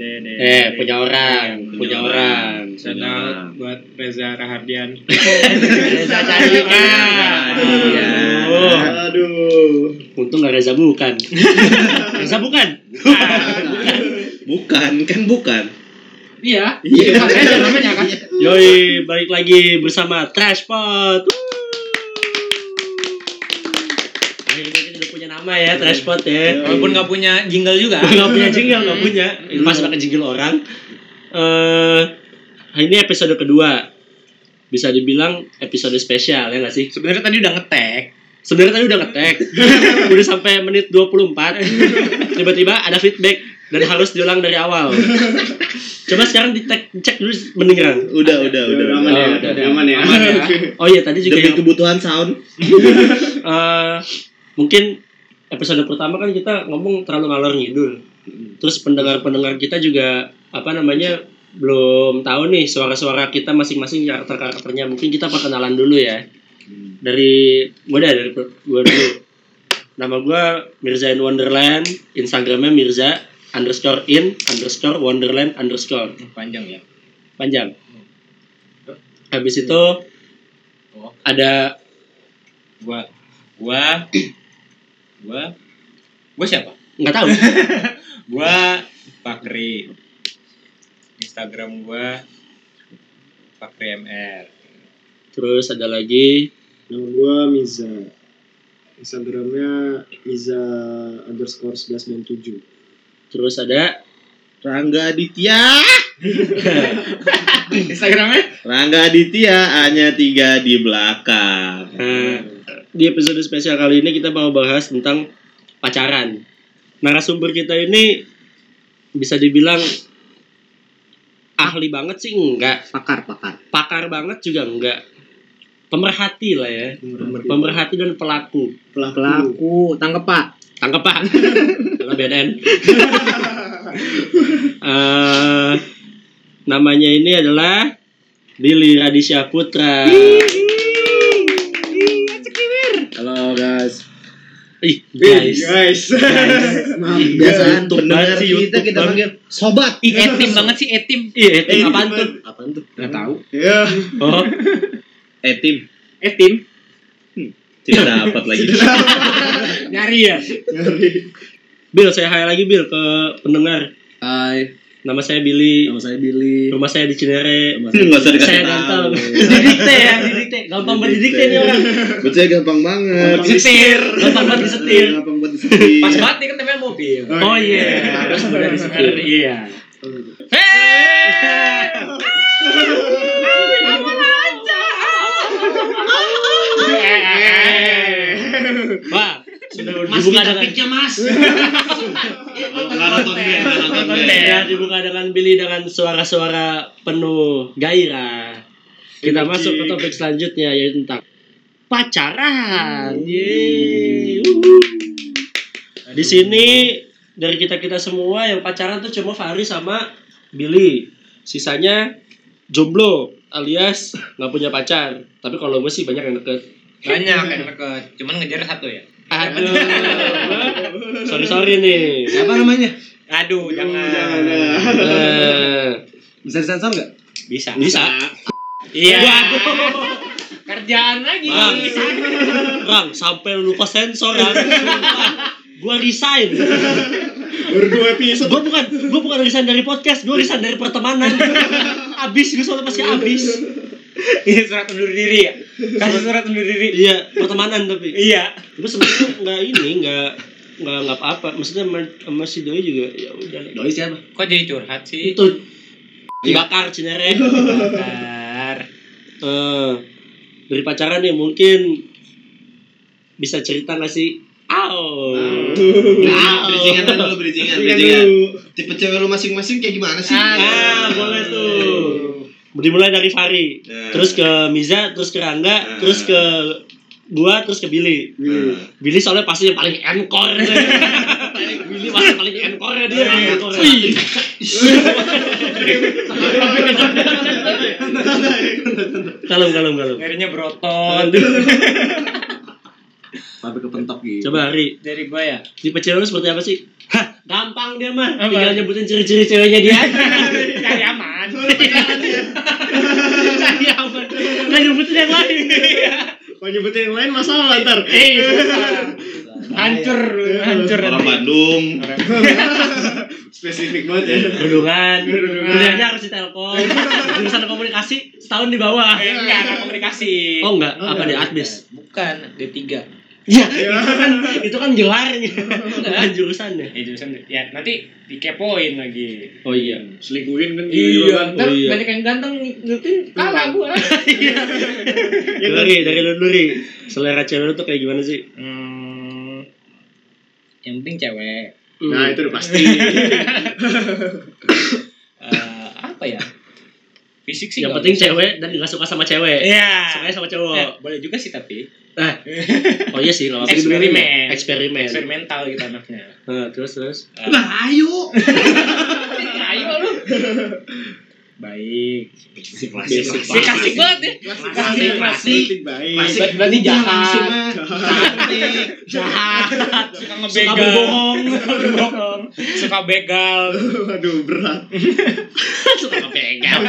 de de. Eh, punya orang, punya orang. Out buat Reza Rahardian. Reza. Iya. Aduh. Aduh. Untung gak Reza bukan. Reza bukan. Bukan, kan bukan. Iya. Iya. Reza namanya kan. Yoi, balik lagi bersama Trashpot. Akhirnya nama ya, Trashpot ya. Walaupun nggak punya jingle juga. Gak punya jingle, gak punya. Itu Pas pakai jingle orang. Eh, ini episode kedua. Bisa dibilang episode spesial ya gak sih? Sebenarnya tadi udah ngetek. Sebenarnya tadi udah ngetek. udah sampai menit 24. Tiba-tiba ada feedback dan harus diulang dari awal. Coba sekarang dicek, dicek dulu mendengar. Udah, udah, udah. Udah aman Oh, ya. udah, Udah aman ya. Aman ya. Oh iya tadi juga Demi yang kebutuhan sound. eh, mungkin episode pertama kan kita ngomong terlalu ngalor ngidul. Terus pendengar-pendengar kita juga apa namanya belum tahu nih suara-suara kita masing-masing karakter-karakternya. Mungkin kita perkenalan dulu ya. Dari gue dah dari gue dulu. Nama gue Mirza in Wonderland, Instagramnya Mirza underscore in underscore Wonderland underscore Panjang ya. panjang. Habis itu Oh. ada Gua gua gua gua siapa? nggak tahu. Gua Fakri. Instagram gua Fakri MR. Terus ada lagi Nama gua Miza. Instagramnya Miza underscore 1197. Terus ada Rangga Aditya. Instagramnya? Rangga Aditya hanya tiga di belakang. eh, di episode spesial kali ini kita mau bahas tentang pacaran. Narasumber kita ini bisa dibilang ahli banget sih enggak, Pakar, pakar. pakar banget juga enggak. Pemerhati lah ya. Pemerhati dan pelaku. Pelaku. Pelaku, tangkep pak. Tangkap Pak. Karena BNN. Eh, namanya ini adalah Billy Radisya Putra guys. Ih, Guys. guys. Guys. Maaf, Iya, biasaan YouTube pendengar banget sih, kita kita panggil sobat. Ih, etim banget sih etim. Iya, itu apaan tuh? Apaan tuh? Enggak tahu. Ya. Oh, Etim. Etim. Tidak dapat lagi. Nyari ya. Ngeri. Bill, saya hai lagi Bill ke pendengar. Hai, Nama saya Billy. nama saya Billy. Rumah saya di Cinere. Nggak usah dikasih Saya tahu. ganteng. Didikte ya, didikte. Gampang banget didikte nih orang. Buat saya gampang banget. Disetir. Gampang banget disetir. Gampang banget disetir. Pas banget nih kan temen mobil. Oh iya, harus benar disetir. Iya. Wah, sudah dibuka dengan mas. Nonton band, nonton band. ya dibuka dengan Billy dengan suara-suara penuh gairah. Kita masuk ke topik selanjutnya yaitu tentang pacaran. Hmm. Yeay. Di sini dari kita kita semua yang pacaran tuh cuma Fahri sama Billy. Sisanya jomblo alias nggak punya pacar. Tapi kalau gue sih banyak yang deket. Banyak yang deket. Cuman ngejar satu ya. Aduh, sorry sorry nih. Siapa namanya? Aduh, jangan. jangan. Eh, Bisa disensor nggak? Bisa. bisa. Iya. Waduh. Kerjaan lagi. Bang, Bang, sampai lu lupa sensor ya. Gua resign. Baru dua episode. Gua bukan gua bukan resign dari podcast, gua resign dari pertemanan. Abis gua soalnya pasti abis. Ini surat undur diri ya. Kasih surat undur diri. Iya, pertemanan tapi. Iya. Tapi sebenarnya nggak ini, nggak nggak nggak apa-apa. Maksudnya sama, sama si doi juga ya udah. Doi siapa? Kok jadi curhat sih? Itu dibakar Cinere. Bakar. Eh, dari pacaran nih mungkin bisa cerita nggak sih? Au. Bridgingan dulu, bridgingan, Bridgingan bridgingan. dulu. Tipe cewek lu masing-masing kayak gimana sih? Ah, boleh tuh. Dimulai dari Fari, Nah. terus ke Miza, terus ke Rangga, Nah. terus ke gua, terus ke Billy. Nah. Billy soalnya pasti yang paling encore. Billy pasti paling encore dia. Wih. Kalem, kalem, kalem. Akhirnya brotot. Sampai kepentok gitu. Coba Hari, Dari gua ya. tipe cewek lu seperti apa sih? Hah, gampang dia mah. Tinggal nyebutin ciri-ciri ceweknya dia. Cari aman. Cari aman. Nggak nyebutin yang lain. Kalau nyebutin yang lain masalah ntar. Eh, susah. hancur, hancur Orang nanti. Bandung. Spesifik banget ya. Kerudungan. Kuliahnya harus di Telkom. Jurusan komunikasi setahun di bawah. Eh, enggak, enggak komunikasi. Oh enggak, Oh, apa enggak. dia admis? Bukan, D3. Ya, itu kan itu kan gelarnya, bukan jurusannya. Eh, jurusan ya nanti dikepoin lagi. Oh iya. Selingkuhin kan Iya, ntar Oh, iya. banyak yang ganteng ngikutin kalah gua. Dari dari lu dulu Ri. selera cewek lu tuh kayak gimana sih? Hmm, yang penting cewek. Nah, itu udah pasti. Eh, apa ya? Fisik sih. yang penting cewek dan nggak suka sama cewek. Iya. Sukanya sama cowok. Eh, boleh juga sih tapi Eh. Oh iya sih, apa-apa. eksperimen. Eksperimen. Eksperimental gitu anaknya. Nah, terus terus. Nah, ayo. Ayo lu. Baik. Dia kasih banget ya. Klasik, Klasik, baik. Klasik. Berarti jahat. Cantik, jahat, Suka suka ngebegal. berbohong, Berbohong. Suka begal. Waduh, berat. suka ngepegang.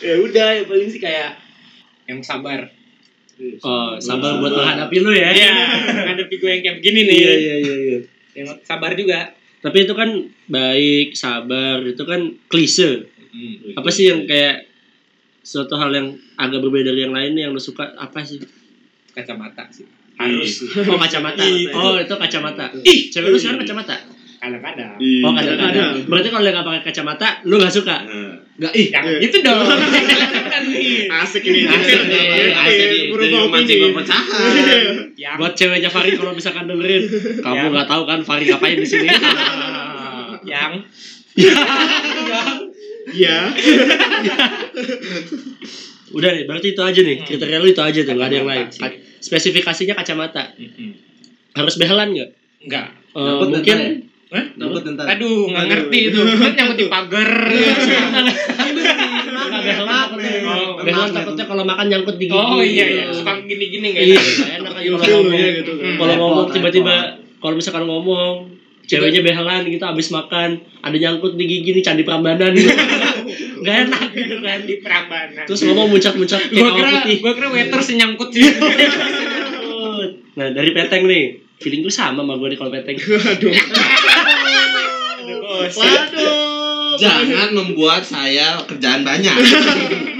ya udah, yang paling sih kayak yang sabar. Oh, sabar buat menghadapi lu ya. Iya, ngadepi gue yang kayak begini nih. Iya, iya, iya, iya. Yang sabar juga. Tapi itu kan baik, sabar, itu kan klise. Apa sih yang kayak suatu hal yang agak berbeda dari yang lain yang lu suka apa sih? Kacamata sih. Harus sih. Oh kacamata. Itu. Oh itu kacamata. Ih, cewek lu sekarang kacamata. Kadang-kadang. Oh Iya. kadang-kadang. Berarti kalau dia nggak pakai kacamata, lu nggak suka? Nah, Nggak. Ih, Jangan Iya. gitu dong. Asik ini. Asik nih, asik nih. Berubah opini. Yang buat ceweknya Fari kalau misalkan dengerin, kamu Ya. nggak tahu kan Fari ngapain di sini? yang Iya. Udah nih, berarti itu aja nih. Kriteria lu itu aja tuh, nggak ada yang lain. Spesifikasinya kacamata. Harus behelan nggak? enggak. Eh, Nyangkut mungkin ya? Hah? Nyangkut ntar. Aduh, nggak ngerti itu. Kan nyangkut di pagar. nggak behelan. Oh, Behelan takutnya kalau makan nyangkut di gigi. Oh iya iya, suka gini-gini nggak Iya, enak. enak aja kalau Feel ngomong. ya gitu. Hmm. Kalau ngomong tiba-tiba, kalau misalkan ngomong, ceweknya behelan gitu abis makan, ada nyangkut di gigi nih candi Prambanan gitu. Gak enak gitu kan. di Prambanan. Terus ngomong muncak-muncak kayak kira putih. gua kira waiter senyangkut sih. Nah dari peteng nih, feeling gue sama sama gue nih kalau peteng. Aduh, Waduh. Jangan membuat saya kerjaan banyak.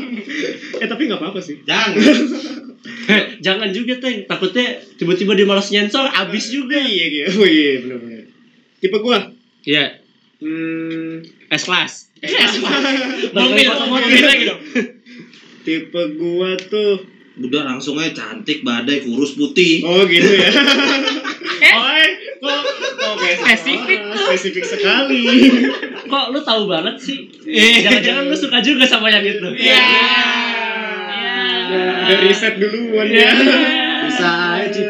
Eh tapi nggak apa-apa sih. Jangan. Jangan juga teng, takutnya tiba-tiba dia malas nyensor, abis juga. Iya gitu. Oh iya benar-benar. Tipe gua. Iya, Hmm, S class. Mobil, mobil lagi dong. tipe gua tuh Udah langsung aja cantik, badai, kurus, putih. Oh gitu ya. Eh? Oh, eh, kok kok kayak Spesifik spesifik sekali. Kok lu tahu banget sih? Jangan-jangan lu suka juga sama yang itu. Iya. Udah riset duluan ya. Bisa aja.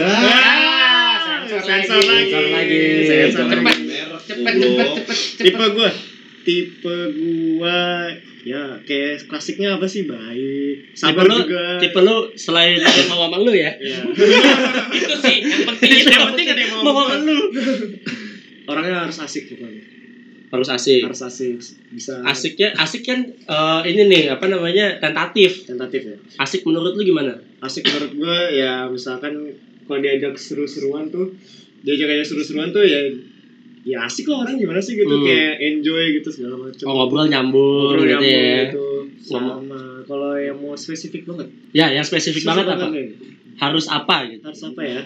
Ah, sensor lagi. Sensor lagi. Sensor Cepet. lagi. Cepet, cepet, cepet, Tipe cepet. Tipe gua ya kayak klasiknya apa sih baik, Tipe sabar lu, juga. tipe lu selain mau sama lu ya. Iya. Itu sih yang penting itu yang penting ada yang mau sama lu. Orangnya harus asik pokoknya. Harus asik. Harus asik, bisa Asiknya, asik kan eh, ini nih apa namanya tentatif. tentatif ya. Asik menurut lu gimana? Asik menurut gua ya misalkan kalau diajak seru-seruan tuh, diajak kayak seru-seruan tuh ya ya asik lah orang gimana sih gitu Hmm. kayak enjoy gitu segala macam. Oh ngobrol nyambung Ngobrol gitu nyambung ya. gitu. Sama. Kalau yang mau spesifik banget. Ya, yang spesifik banget apa? nih. Harus apa gitu? Harus apa ya?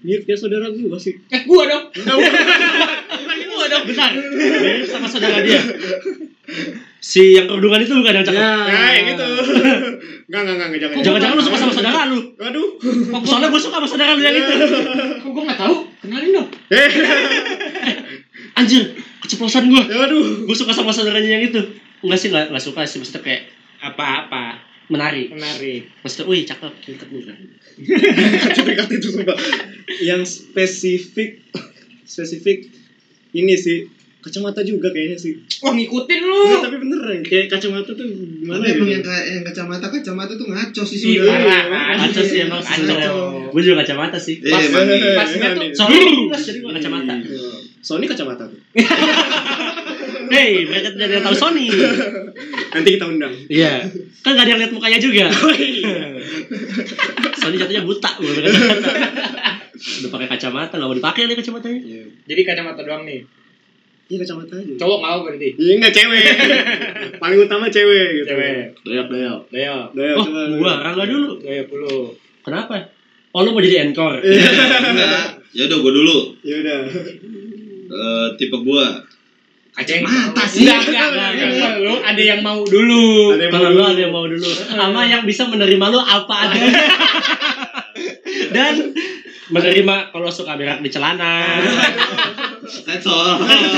Mirip kayak saudara gua sih. Eh, gua dong. Bukan gua dong. Benar. Mirip sama saudara dia. Si yang kerudungan itu bukan yang cakep. Nah, yang gitu. Enggak, enggak, enggak, jangan. Jangan-jangan lu suka sama saudara lu. Waduh. Soalnya gue suka sama saudara lu yang itu. Kok gua nggak tahu? Kenalin dong. Anjir, keceplosan gue. waduh. Gue suka sama saudaranya yang itu. Enggak sih, enggak, enggak suka sih. Maksudnya kayak Apa-apa. menarik. Menarik. Maksudnya, wih cakep. Cakep bukan? Dekat itu sumpah. Yang spesifik spesifik ini sih kacamata juga kayaknya sih. Wah ngikutin Nggak, lu. tapi beneran kayak kacamata tuh gimana Tapi ya? emang yang kayak yang kacamata kacamata tuh ngaco sih Iya, parah. Ngaco sih emang sih. Ngaco. Gue juga kacamata sih. Eh, Pas, iya. pasnya tuh Soalnya jadi gue kacamata. Iya. Sony kacamata tuh. Hey, mereka tidak ada yang tahu Sony. Nanti kita undang. Iya. Kan gak ada yang lihat mukanya juga. Sony jatuhnya buta, bukan kacamata. Udah pakai kacamata, nggak mau dipakai nih kacamatanya. Iya. Jadi kacamata doang nih. Iya kacamata aja. Cowok mau berarti. Iya enggak cewek. Paling utama cewek gitu. Cewek. Doyak, doyak. Deo. Udah, Oh, coba. gua, Rangga dulu. Deo dulu. Kenapa? Oh, lu mau jadi encore? Enggak. Ya udah gua dulu. Ya udah. Eh, tipe gua Kacamata sih. Enggak, enggak, enggak, enggak. Lu ada yang mau dulu. Kalau lu ada yang mau dulu, sama yang bisa menerima lu apa adanya. Dan menerima kalau suka berak di celana. sensor.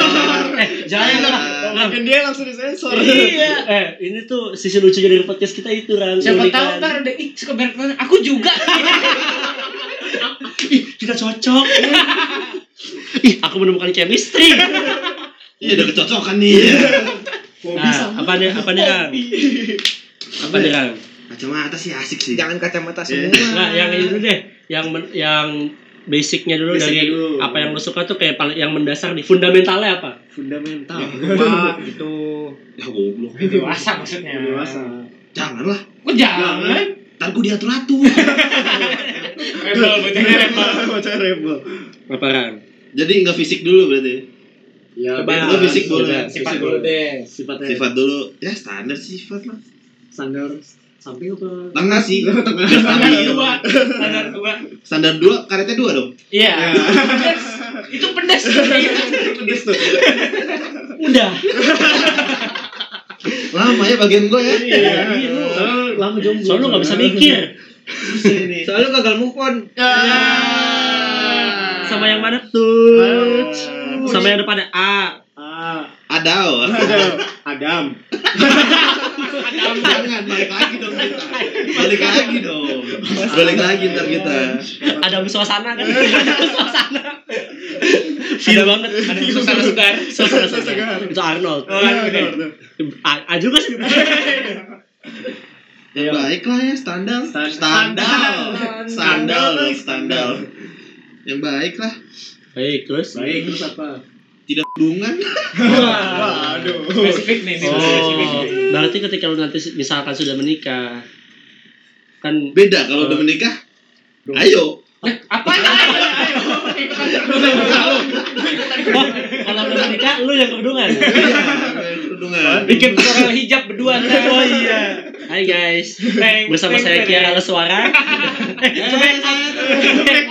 eh, jangan lah. Oh, makin dia langsung disensor. Iya. Eh, ini tuh sisi lucunya dari podcast kita itu, Ran. Siapa tahu kan. ntar ada ih suka berak mana? Aku juga. Ih, kita cocok. Ih, aku menemukan chemistry. Iya udah kecocokan nih. Hobi Nah, sama. apa nih? Apa nih, Ran? Apa nih, Ran? Kacamata sih asik sih. Jangan kacamata Iya. semua. Nah, yang dulu deh, yang men- yang basicnya dulu Basicnya dari dulu. apa yang lu suka tuh kayak paling yang mendasar nih fundamentalnya apa? fundamental. Wah, gitu. Ya goblok. Dewasa maksudnya. Dewasa. Janganlah. Kok jangan? Ntar gua diatur atur. Rebel, bocah rebel. Bocah rebel. Apa Ran? Jadi nggak fisik dulu berarti. Ya, Coba. Lu fisik boleh. Coba. Sifat dulu deh. Sifatnya. Sifat dulu. Ya standar sifat lah. Standar samping apa? Tengah sih. Tengah. Standar dua. Standar dua. Standar dua, karetnya dua dong. Iya. Ya. Pedes. Itu pedes. Pedes tuh. Udah. Lama ya bagian gua ya. Iya. Iya, lama jomblo. Soalnya lu gak bisa mikir. Soalnya gagal move on. Sama yang mana tuh? Sama yang depannya A. Ah, Adao. Adam. Adam. Jangan balik lagi dong kita. Balik lagi dong. Balik lagi ntar kita. Ada suasana kan? Ada suasana. Feel banget. Ada suasana segar. Suasana segar. Itu Arnold. Oh, oke. A, A juga sih. Yang baik lah ya standar. Stand- Standar. standar. Standar standar. Yang baik lah. Baik, terus? Baik, terus apa? Tidak hubungan. Waduh. Spesifik nih, spesifik Oh, nih. berarti ketika lu nanti misalkan sudah menikah, kan Beda kalau udah menikah. Ayo. Apa? oh, kalau udah menikah lu yang kerudungan. Hubungan. Bikin tutorial hijab berdua. Oh iya. Hai guys, bersama saya Kiara Suara. Coba yang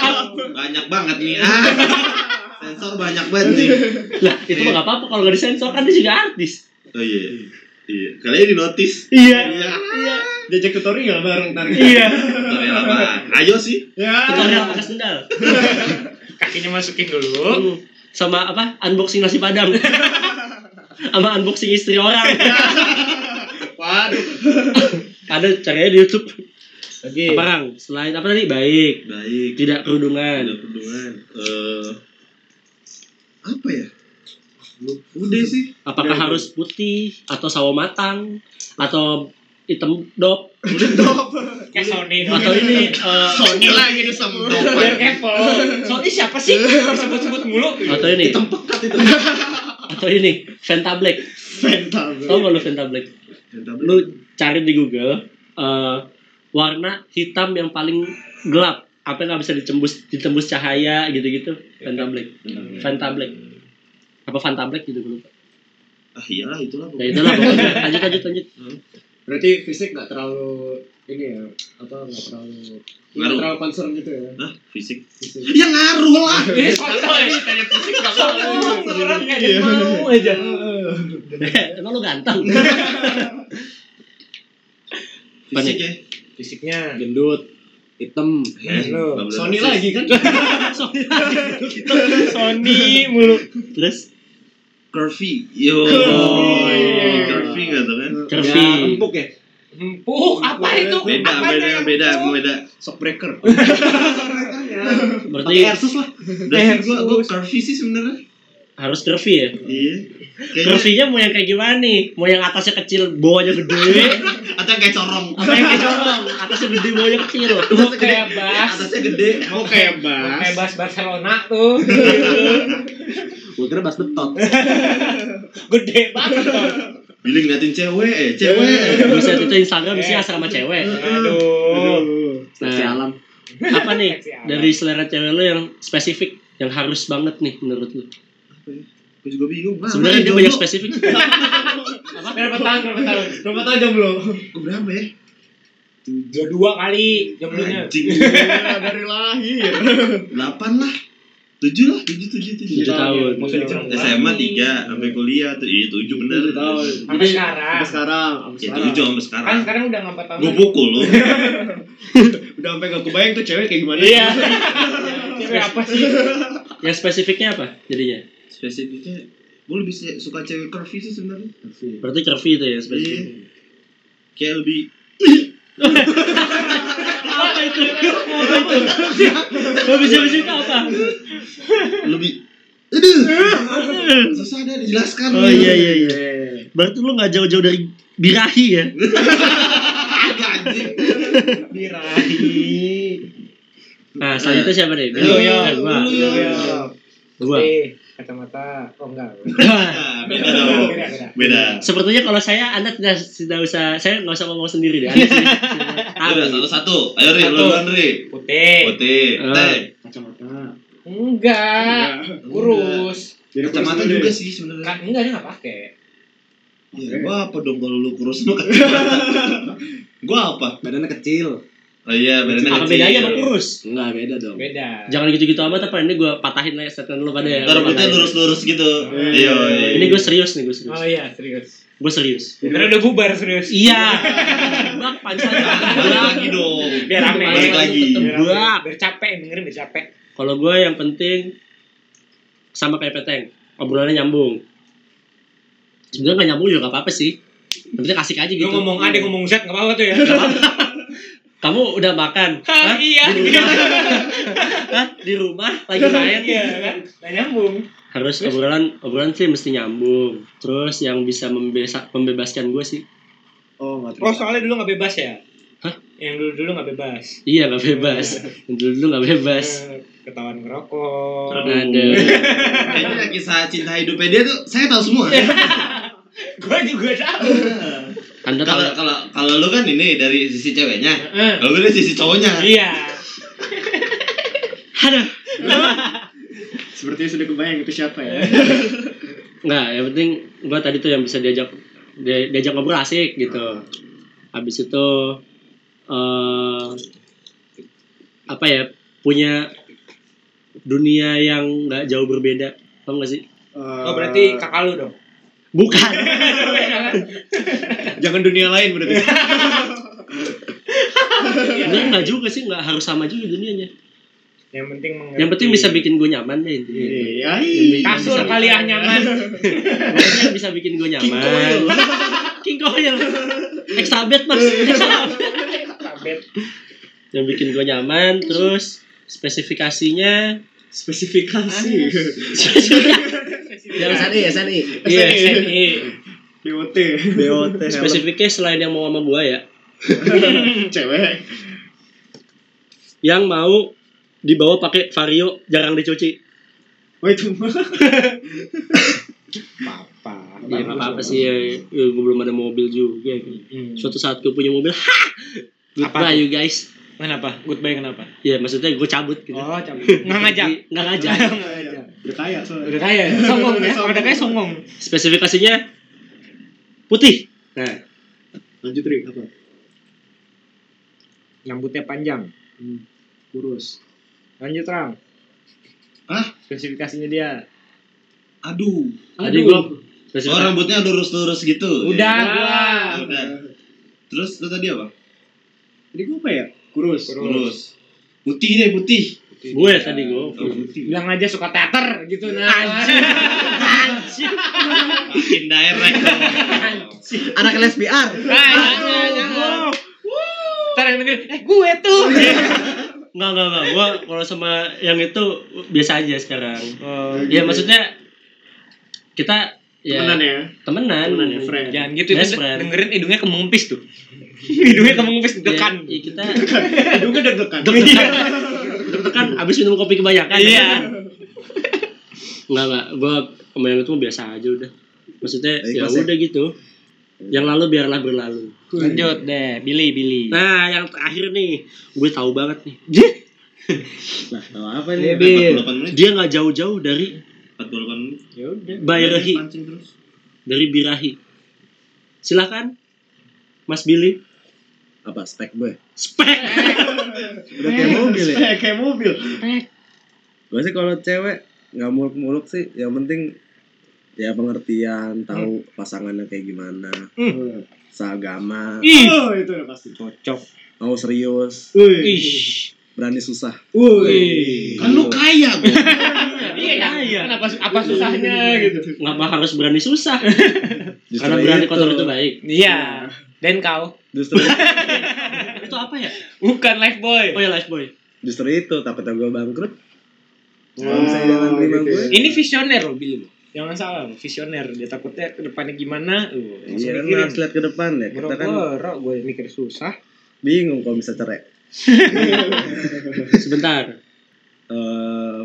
up. Banyak banget nih. Ah. Sensor banyak banget nih. Lah, itu mah gak apa-apa kalau gak disensor kan dia juga artis. Oh iya. Iya. Kalian di notice. Iya. Iya. Diajak tutorial bareng ntar. Iya. Tutorial apa? Ayo sih. Ya. Tutorial pakai sendal. Kakinya masukin dulu. Hmm. Sama apa? Unboxing nasi padang. Sama unboxing istri orang. Waduh. Ada caranya di YouTube. Lagi. Apa Rang? Selain apa tadi? Baik. Baik. Tidak kerudungan. Ada hubungan. Eh apa ya? Udah sih. Apakah Udah, harus putih atau sawo matang atau hitam dop Udah top. Kayak Sony. atau ini eh, Sony lagi Biar kepo. Sony siapa sih? Disebut-sebut mulu. atau ini Tempekat itu. atau ini Venta Black Vental. tau gak lu Venta Black lu cari di Google eh, warna hitam yang paling gelap apa yang nggak bisa ditembus ditembus cahaya gitu-gitu Venta Black Venta Black apa Vanta Black gitu gue lupa Ah iyalah itulah. ya itulah pokoknya lanjut lanjut lanjut Berarti fisik nggak terlalu ini ya apa nggak terlalu nggak Ngaruh. terlalu concern gitu ya Hah? Fisik. fisik. Ya ngaruh lah. Eh. Tanya fisik gak mau. Orang gak Iya. mau aja. emang lu ganteng Fisik ya. Fisiknya. Gendut, hitam. Eh, Lu. nggak boleh Sony lagi kan? Sony mulu. terus Curvy. Yo. Oh, iya. Curvy nggak tuh kan? Curvy. Ya, empuk ya. Empuk, apa itu? Beda, beda, yang beda, beda. Shock breaker. berarti Pakai Asus lah. Sih gua, gua curvy sih sebenarnya. Harus curvy ya. Iya. Kayaknya Curvy-nya mau yang kayak gimana nih? Mau yang atasnya kecil, bawahnya gede, atau kayak corong. apa yang kayak corong? Atasnya gede, bawahnya kecil. Mau kayak bas. Atasnya gede. Mau kayak Mau kayak bas. bas Barcelona tuh. Gua kira bas betot. Gede banget. Billy ngeliatin cewek, eh cewek. Buset itu Instagram isinya asrama cewek. Aduh. Nah. alam. Apa nih dari selera cewek lo yang spesifik, yang harus banget nih menurut lo? Gue juga bingung. Nah, Sebenarnya dia banyak spesifik. Berapa tahun? Berapa tahun? Berapa tahun jomblo? Gue berapa ya? Dua dua kali jomblonya. Anjing. Dari lahir. Delapan lah. Tujuh lah, tujuh, tujuh, tujuh. Tujuh tahun. SMA tiga sampai kuliah tuh, iya tujuh bener. Tujuh tahun. Sampai sekarang. Sampai sekarang. Sampai Ya sekarang. tujuh sampai sekarang. Kan sekarang udah nggak empat tahun. Gue pukul lu. Udah sampai gak kebayang tuh cewek kayak gimana. Iya. Cewek apa sih? Yang spesifiknya apa jadinya? Spesifiknya, gue lebih suka cewek curvy sih sebenarnya. Berarti curvy itu ya spesifik. Iya. Kayak lebih apa itu? Apa itu? Bisa itu apa? lebih Aduh, susah deh dijelaskan. Oh iya iya iya. Berarti lu gak jauh-jauh dari birahi ya? Birahi. Nah, selanjutnya siapa nih? Lu. Eh, gua. Gua. Eh, kacamata. Oh enggak. Ah, Beda dong. Beda. Sepertinya kalau saya Anda tidak tidak usah saya nggak usah ngomong sendiri deh. Anda. Udah satu-satu. Ayo Ri, lu Satu. duluan Ri. Putih. Putih. Teh. Kacamata. Enggak. Kurus. Kacamata juga sih sebenarnya. Enggak dia enggak pakai. Ya, gua apa dong kalau lu kurus sama kacamata? gua apa? Badannya kecil. Oh iya, badannya Apa bedanya sama kurus? Enggak beda dong. Beda. Jangan gitu-gitu amat apa ini gue patahin aja statement lu pada ya. Rambutnya patahin. lurus-lurus gitu. Hmm. Iya. Ini gue serius nih, gue serius. Oh iya, serius. Gue serius. Karena udah bubar serius. Iya. Bak pancal. Balik lagi dong. Biar rame. Balik lagi. Biar Tebak. Biar capek dengerin biar capek. Kalau gue yang penting sama kayak peteng, obrolannya nyambung. Sebenarnya nggak nyambung juga gak apa-apa sih. Yang penting asik aja Lu gitu. ngomong A, dia ngomong Z, nggak apa-apa tuh ya. Kamu udah makan? Hah, iya. Di rumah? Hah? Di rumah? Lagi main? Iya kan? Nggak nyambung. Harus obrolan obrolan sih mesti nyambung. Terus yang bisa membesa, membebaskan gue sih. Oh, enggak Oh, soalnya dulu nggak bebas ya? Hah? Yang dulu-dulu nggak bebas. Iya nggak bebas. Yang dulu dulu nggak bebas. Eh, Ketahuan ngerokok. Ada. Kayaknya kisah cinta hidupnya dia tuh saya tahu semua. Gua juga tahu. Anda tahu? Kalau kalau kalau lu kan ini dari sisi ceweknya. Eh, Kalau gue dari sisi cowoknya. Iya. Aduh. Sepertinya sudah kebayang itu siapa ya. Nggak, yang penting gua tadi tuh yang bisa diajak dia- diajak ngobrol asik gitu. Habis itu eh apa ya punya dunia yang nggak jauh berbeda, tau gak sih? Oh, berarti kakak lu dong. Bukan. jangan dunia lain berarti. Enggak, enggak juga sih, nggak harus sama juga dunianya. Yang penting mengerti. Yang penting bisa bikin gue nyaman deh intinya. Iya. kasur kali ya nyaman. Yang bisa bikin gue nyaman. King Coil. King Coil. Extra bed mas. Kabet. yang bikin gue nyaman terus spesifikasinya Spesifikasi. yang SNI, SNI. iya SNI. BOT. BOT. spesifiknya selain yang mau sama gue ya Cewek. yang mau dibawa pakai vario jarang dicuci Oh itu mah. Apa? ya nggak apa-apa sih ya, ya gue belum ada mobil juga Hmm. suatu saat gue punya mobil ha goodbye Apa you guys Kenapa? Goodbye kenapa? ya maksudnya gue cabut gitu Oh, cabut. Nggak ngajak. nggak ngajak. Udah kaya soalnya. Udah kaya, songong ya. Udah kaya songong. spesifikasinya putih nah Lanjut Ri, apa? Rambutnya panjang. Hmm. Kurus. Lanjut, Ram. Hah? Spesifikasinya dia. Aduh. tadi Aduh. gue Oh rambutnya lurus-lurus gitu. Udah, Ya. gua. Udah. Terus lu tadi apa? Jadi gue apa ya? Kurus. Lurus. Putih deh, putih. gue tadi gue putih. Bilang aja suka teater gitu nah. Makin direct. Anak les PR. Ah, jangan. Ntar yang denger, eh gue tuh. Enggak, enggak, enggak. Gua kalau sama yang itu biasa aja sekarang. Oh, Ya maksudnya kita ya Temenan ya. temenan. Temenan ya, friend. Jangan gitu itu Best friend. dengerin hidungnya kemengpis tuh. hidungnya kemengpis Ya, dekan. ya kita Hidungnya deg-degan. deg-degan. deg-degan abis minum kopi kebanyakan. Iya. Enggak, enggak. Gua kemarin itu biasa aja udah. Maksudnya ya ya? udah gitu. Yang lalu biarlah berlalu. Lanjut deh, Billy, Billy. Nah, yang terakhir nih, gue tahu banget nih. Nah, tahu apa Iya, nih? Bil. 48 menit. Dia nggak jauh-jauh dari 48 menit. Ya udah. Bayrahi, terus. dari Birahi. Silakan, Mas Billy. Apa spek gue? Spek. Udah kayak mobil ya. Kayak kayak mobil. Gue sih kalau cewek nggak muluk-muluk sih, yang penting ya pengertian, tahu pasangannya kayak gimana, seagama, Oh, itu udah pasti. Cocok. mau serius. Ih. Berani susah. Wih. Kan lu kaya, gue. Iya, Iya. Kenapa apa susahnya gitu? Ngapa harus berani susah? Karena berani itu. kotor itu baik. Iya. Dan kau Justru Itu apa ya? bukan life boy. Oh ya, Life Boy. justru itu takutnya gue bangkrut. Kalau Oh, misalnya jangan terima gitu gue. ya. Ini visioner loh Billy. loh. Jangan salah, visioner. Dia takutnya ke depannya gimana. Uh, Iya kan harus lihat ke depan ya. Kita kan gue mikir susah. bingung kalau bisa cerai. Sebentar. Eh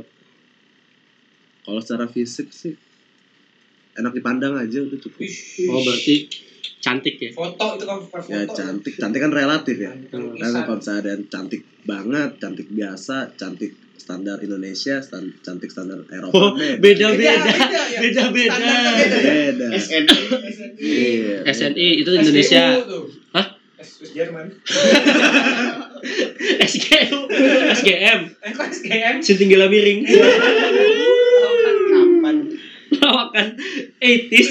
kalau secara fisik sih enak dipandang aja udah cukup. Oh, berarti cantik ya? Foto itu kan foto. Ya cantik, cantik kan relatif ya. Karena kalau misalnya ada yang cantik banget, cantik biasa, cantik standar Indonesia, stan- cantik standar Eropa Oh, beda. beda-beda. Beda-beda. Beda. SN. Iya. SNI itu Indonesia. Hah? Jerman. SGU. SGM. Eh kok SKM? Sintinggala miring. Kapan? Lawakan 80s.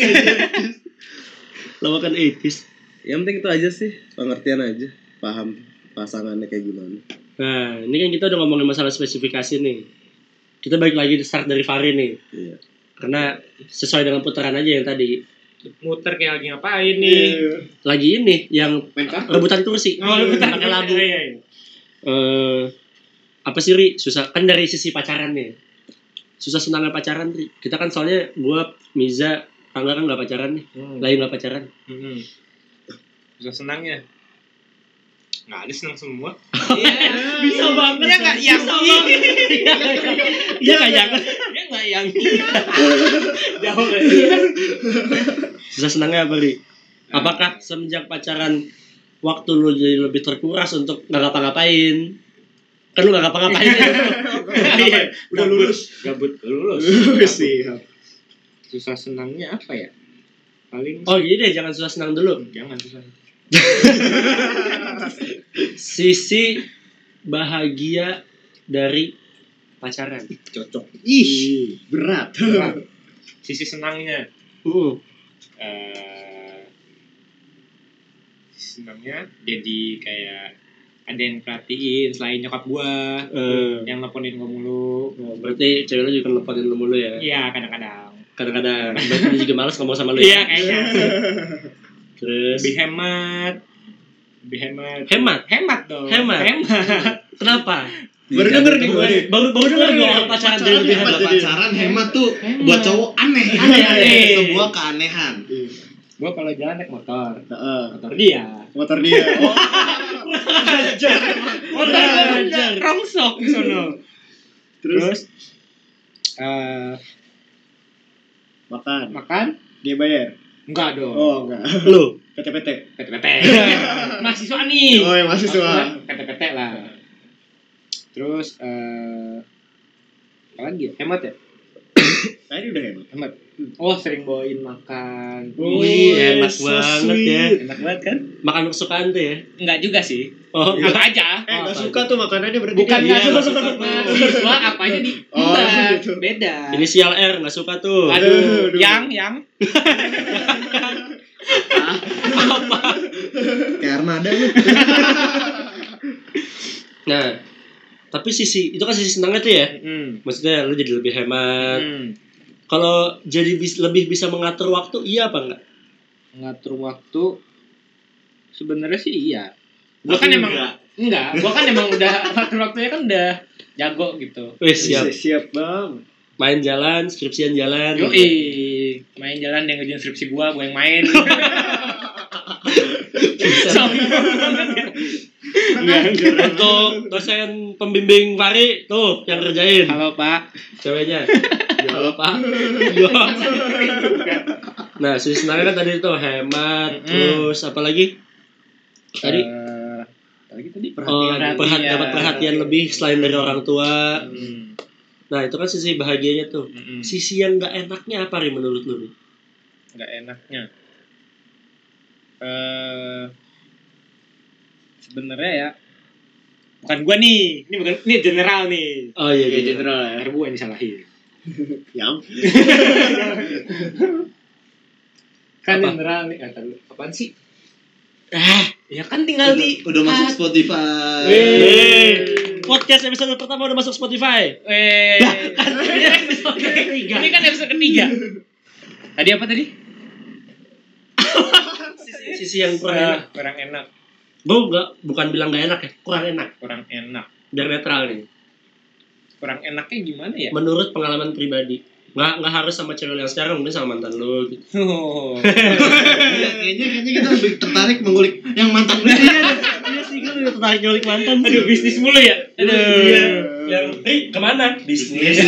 Lawakan 80s. Yang penting itu aja sih, pengertian aja, paham pasangannya kayak gimana. Nah, ini kan kita udah ngomongin masalah spesifikasi nih. Kita balik lagi di start dari Fari nih. Iya. Karena sesuai dengan putaran aja yang tadi. Muter kayak lagi ngapain nih? Lagi ini yang rebutan kursi. Oh, lu pakai lagu. Eh apa sih Ri? Susah kan dari sisi pacaran nih. Susah senangnya pacaran Ri. Kita kan soalnya gua Miza Tangga kan nggak pacaran nih. Hmm. Lain nggak pacaran. Hmm. Bisa senangnya. Nggak ada senang semua. Bisa banget. Ya nggak yang banget. Iya nggak jangan. Ya nggak yang Jauh ya. Susah senangnya apa Ri? Apakah semenjak pacaran waktu lu jadi lebih terkuras untuk nggak ngapa-ngapain? Kan lu nggak ngapa-ngapain ya? Iya. Udah lulus. Gabut lulus. Siap. Susah senangnya apa ya? Paling Oh gini deh, jangan susah senang dulu. jangan susah. Sisi bahagia dari pacaran. Cocok. Ih, berat. Sisi senangnya. Uh, eh sisi senangnya jadi kayak ada yang perhatiin selain nyokap gua eh, yang nelfonin gua mulu. berarti cewek lu juga nelfonin lu mulu ya? Iya kadang-kadang. Kadang-kadang. Berarti juga males ngomong sama lu Iya ya? kayaknya. Terus, Lebih hemat. Lebih hemat. Hemat? Hemat dong. Hemat? Hemat. kenapa? Baru denger nih gue nih. Baru baru denger gue orang pacaran jadi lebih hemat. pacaran hemat tuh buat cowok aneh. Aneh, aneh. Sebuah keanehan. Gua kalau jalan naik motor. Heeh. Motor dia. Motor dia. Oh, Motor Belajar. dia. Rongsok di sono. terus Terus eh makan. makan? Dia bayar. Enggak dong. Oh, enggak. Lu, PT-PT. PT-PT. Mahasiswa nih. Oh, yang mahasiswa. PT-PT lah. Terus eh apa lagi ya? Hemat ya? Tadi udah hemat. Hemat. Oh, sering bawain makan. Wih, enak so banget sweet. ya. Enak banget kan? makan kesukaan tuh ya? Enggak juga sih. Oh, Apa aja. Eh, enggak apa suka tuh makanannya berarti Bukan enggak Iya, suka suka. mahasiswa apa aja di Oh, Enggak, gitu. beda. inisial R nggak suka tuh. Aduh, Aduh. yang yang Kayak armada lu. Nah, tapi sisi itu kan sisi senangnya tuh ya. Hmm. Maksudnya lu jadi lebih hemat. Hmm. Kalau jadi bis- lebih bisa mengatur waktu, iya apa enggak? ngatur waktu sebenarnya sih iya gua kan emang enggak. enggak gua kan emang udah ngatur waktunya kan udah jago gitu Wih, siap. Siap, siap bang. Main jalan, skripsian jalan. yo gitu. main jalan dia ngerjain skripsi gua gua yang main. Untuk dosen pembimbing Fari tuh yang kerjain Halo Pak. ceweknya. Halo Pak. Yo. Nah, sisi senangnya kan tadi tuh hemat, Mm. terus apa lagi? Tadi apa lagi tadi oh, perhat- dapat perhatian lebih selain dari orang tua. Hmm. Nah, itu kan sisi bahagianya tuh. Mm-mm. Sisi yang nggak enaknya apa nih menurut lu? nih? nggak enaknya eh sebenarnya ya bukan gua nih ini bukan ini general nih Oh iya, Ya gitu. general ya. Ntar gua yang disalahin. yang Kan Apa? general nih. Eh, ntar dulu. apaan sih? Ah, Ya kan tinggal di udah masuk Spotify. Wey. Podcast episode pertama udah masuk Spotify. eh Ketiga. ini kan episode ketiga tadi apa tadi Sisi, sisi yang kurang Eh, enak. kurang enak Gue nggak bukan bilang nggak enak ya, kurang enak. kurang enak Biar netral nih. kurang enaknya gimana ya Menurut pengalaman pribadi, nggak nggak harus sama cewek yang sekarang, mungkin sama mantan lu. Gitu. Oh. Iya, kayaknya kayaknya kita lebih tertarik mengulik yang mantan dulu. Iya sih, gue udah tertarik nyulik mantan. aduh bisnis mulu ya aduh Iya. Yang, hei ke mana? Bisnis.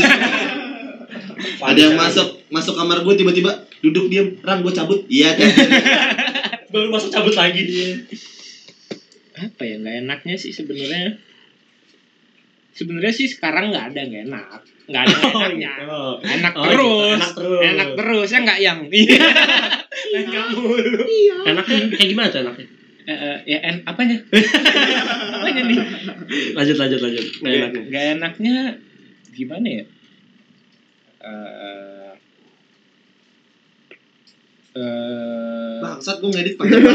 Ada yang masuk masuk kamar gue tiba-tiba duduk diam, ran gue cabut. Iya kan. Baru masuk cabut lagi dia. Apa ya nggak enaknya sih sebenarnya sebenarnya sih sekarang nggak ada nggak enak nggak ada nggak enaknya Oh. enak Oh, terus gitu. Enak terus. enak terus ya nggak yang iya enak mulu Enaknya kayak gimana tuh enaknya? Eh, eh, ya en apanya apanya nih Lanjut lanjut lanjut. Nggak enaknya. nggak enaknya gimana ya Eh, eh Bangsat gue ngedit pakai apa?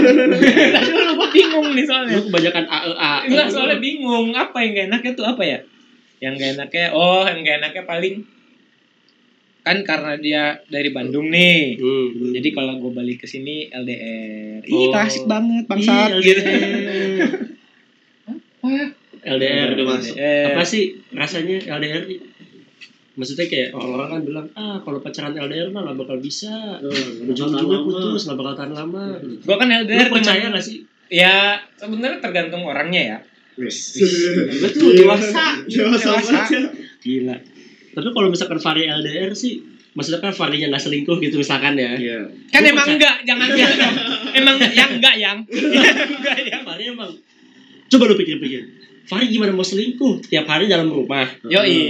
lu bingung nih soalnya Lu kebanyakan AEA. Enggak soalnya bingung apa yang gak enaknya tuh apa ya? Yang gak enaknya oh yang gak enaknya paling kan karena dia dari Bandung nih. Hmm. Jadi kalau gue balik ke sini LDR. Oh. Ih klasik banget bangsat gitu. LDR. LDR. Udah masuk. LDR. Apa sih rasanya LDR? Maksudnya kayak orang-orang kan bilang, ah kalau pacaran LDR mah gak bakal bisa. Ujung-ujungnya putus, gak bakal tahan lama. Gue kan Lu LDR percaya temen- gak sih? Ya sebenarnya tergantung orangnya ya. Betul, dewasa. Dewasa banget ya. Gila. Tapi kalau misalkan Fari LDR sih, maksudnya kan Farinya gak selingkuh gitu misalkan ya. Iya. Kan Lu emang percaya- enggak, jangan bilang emang yang enggak yang. enggak yang. Fari emang Coba lu pikir-pikir Fari gimana mau selingkuh? Tiap hari dalam rumah Yoi.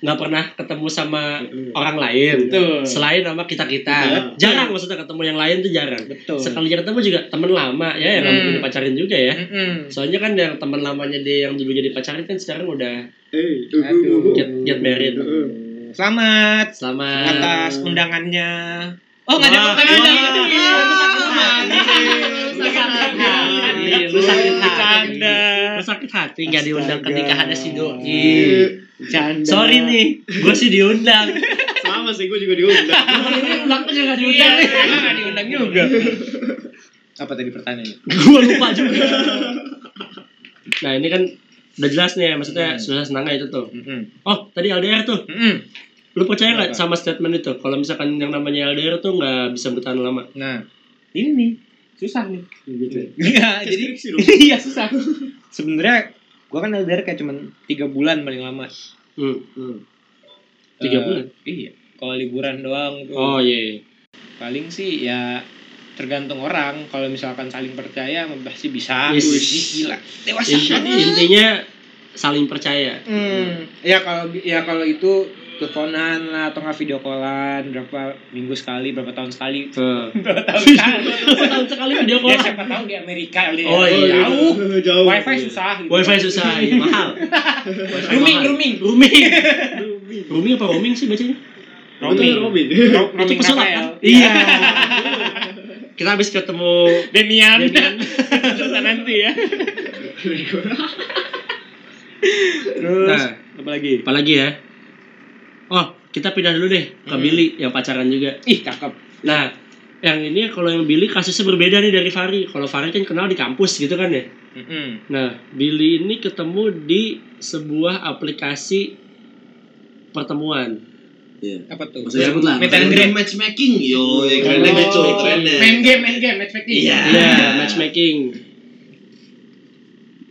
nggak pernah ketemu sama orang lain Betul. Selain sama kita-kita Jarang maksudnya ketemu yang lain tuh jarang Betul. Sekali ketemu juga temen lama ya Yang Hmm. mungkin dipacarin juga ya Mm-mm. Soalnya kan yang teman lamanya dia yang dulu jadi pacarin kan sekarang udah Aduh. get, get married Selamat Selamat atas undangannya. Oh nggak ada wah, Lu sakit hati. Lu sakit hati. Nggak diundang ke nikahannya si Doi Bercanda. Sorry nih, gue sih diundang Sama sih gue juga diundang. Ini nggak Iya, diundang nih nggak diundang juga. Apa tadi pertanyaannya? gue lupa juga nah ini kan udah jelas nih maksudnya susah senangnya itu tuh Mm-mm. oh tadi LDR tuh Mm-mm. Lu percaya nggak Apa? sama statement itu kalau misalkan yang namanya LDR tuh nggak bisa bertahan lama Nah, ini nih susah nih. gitu Enggak, jadi iya susah. Sebenarnya gua kan LDR kayak cuman tiga bulan paling lama. hmm. Tiga Eh, bulan? Iya. Kalau liburan doang tuh. oh iya iya. paling sih ya tergantung orang kalau misalkan saling percaya pasti bisa Yes. Wih, gila dewasa Inti- intinya saling percaya hmm. ya kalau ya kalau itu teleponan lah atau nggak video callan berapa minggu sekali berapa tahun sekali. Berapa tahun sekali? Berapa tahun sekali video ya call siapa tahu di Amerika LDR. Oh, iya. jauh. Jauh. wifi susah gitu. wifi susah iya, mahal. Rooming rooming rooming rooming apa roaming sih bacanya? Roaming. Roaming. Itu pesulap, Rafael kan? iya. Kita habis ketemu Demian. Demian. Nanti ya. Terus Nah. apa lagi? apalagi ya oh kita pindah dulu deh ke Hmm. Billy yang pacaran juga ih cakep nah yang ini kalau yang Billy kasusnya berbeda nih dari Fari kalau Fari kan kenal di kampus gitu kan ya Mm-mm. nah Billy ini ketemu di sebuah aplikasi pertemuan Iya. Apa tuh? Maksudnya sebut lah. Meet and Game greet. matchmaking, yo, ya keren keren deh. Main game, main game, matchmaking. Iya. Iya, matchmaking.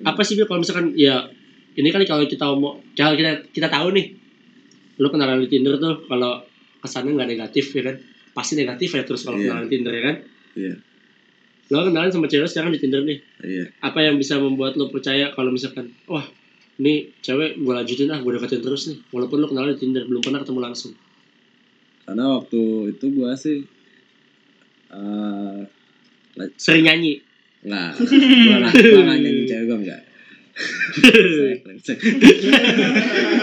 Apa sih Bil kalau misalkan ya ini kan kalau kita mau kalau kita kita tahu nih lu kenalan di Tinder tuh kalau kesannya nggak negatif ya kan pasti negatif ya terus kalau Iya. kenalan di Tinder ya kan Iya. lo kenalan sama cewek sekarang di Tinder nih Iya. apa yang bisa membuat lo percaya kalau misalkan wah ini cewek gue lanjutin ah gue deketin terus nih walaupun lo kenalan di Tinder belum pernah ketemu langsung Karena waktu itu gua sih eh sering nyanyi gua nggak nyanyi cewek gua enggak.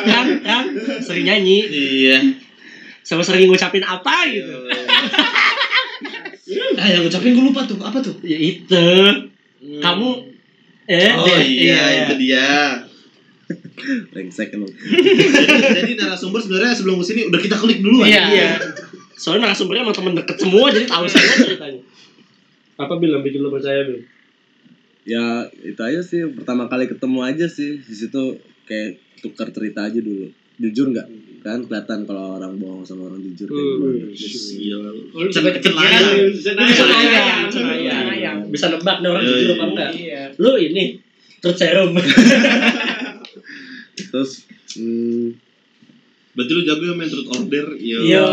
Kan kan? Sering nyanyi. Iya. sama sering ngucapin apa gitu. Ah, yang ngucapin gue lupa tuh, apa tuh? ya itu. Kamu eh Oh deh, iya, itu dia. Brengsek emang. Jadi narasumber sebenarnya sebelum ke sini udah kita klik dulu Iya. iya. Soalnya narasumbernya emang temen deket semua jadi tahu semua ceritanya. Apa bilang bikin lo percaya bil Ya itu aja sih pertama kali ketemu aja sih di situ kayak tukar cerita aja dulu. Jujur nggak? Kan kelihatan kalau orang bohong sama orang jujur kayak gimana. Gila. Lu juga kepikiran. Cenayang. Cenayang. Cenayang. Cenayang. bisa nebak nih orang Iya, jujur iya. apa enggak Iya. lu ini terus serum Terus hmm, Berarti lu jago ya main truth order. Yo. Yo.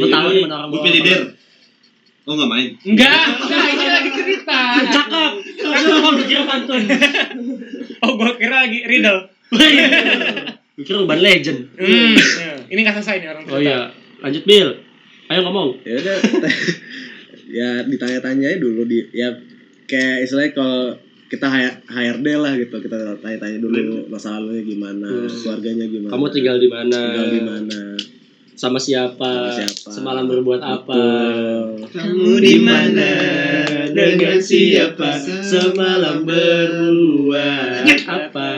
lu tahu nih mana orang Gue bohong. Oh nggak main. Enggak, enggak, ini lagi cerita. cakep. Lu mau dikira pantun. Oh, gua kira lagi riddle. mikir urban legend. Hmm. Ini nggak selesai nih orang oh iya. Lanjut bil. Ayo ngomong. Ya udah. Ya ditanya-tanya dulu di ya kayak istilahnya kalau kita HRD lah gitu kita tanya-tanya dulu masa lalunya gimana Hmm. keluarganya gimana. Kamu tinggal di mana? Tinggal di mana sama siapa, Sama siapa. semalam berbuat apa. Kamu di mana? Dengan siapa? semalam berbuat apa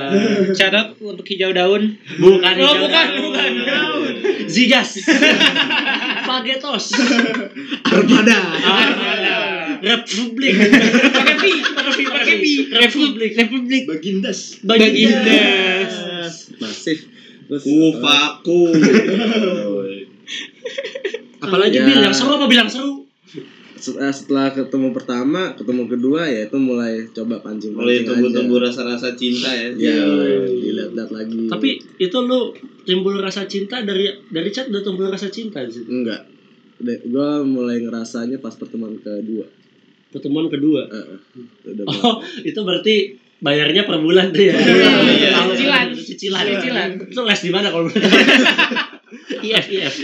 Catat untuk hijau daun. bukan Oh, hijau bukan, daun. bukan. zigas fagetos Armada Armada. republik Pakai pi, pakai pi, pakai pi. republik republik Bagindas. bagindas masif Kufaku. Apalagi Ya. bil yang seru apa bilang seru setelah, setelah ketemu pertama ketemu kedua ya itu mulai coba pancing Mulai tumbuh-tumbuh rasa-rasa cinta ya. ya dilihat-lihat lagi tapi itu lu timbul rasa cinta dari dari chat udah timbul rasa cinta di situ enggak gue mulai ngerasanya pas pertemuan kedua pertemuan kedua Eh, eh. udah oh itu berarti bayarnya per bulan tuh ya Iya. Tahu, Cicilan. cicilan Cicilan. itu les di mana kalau IF IF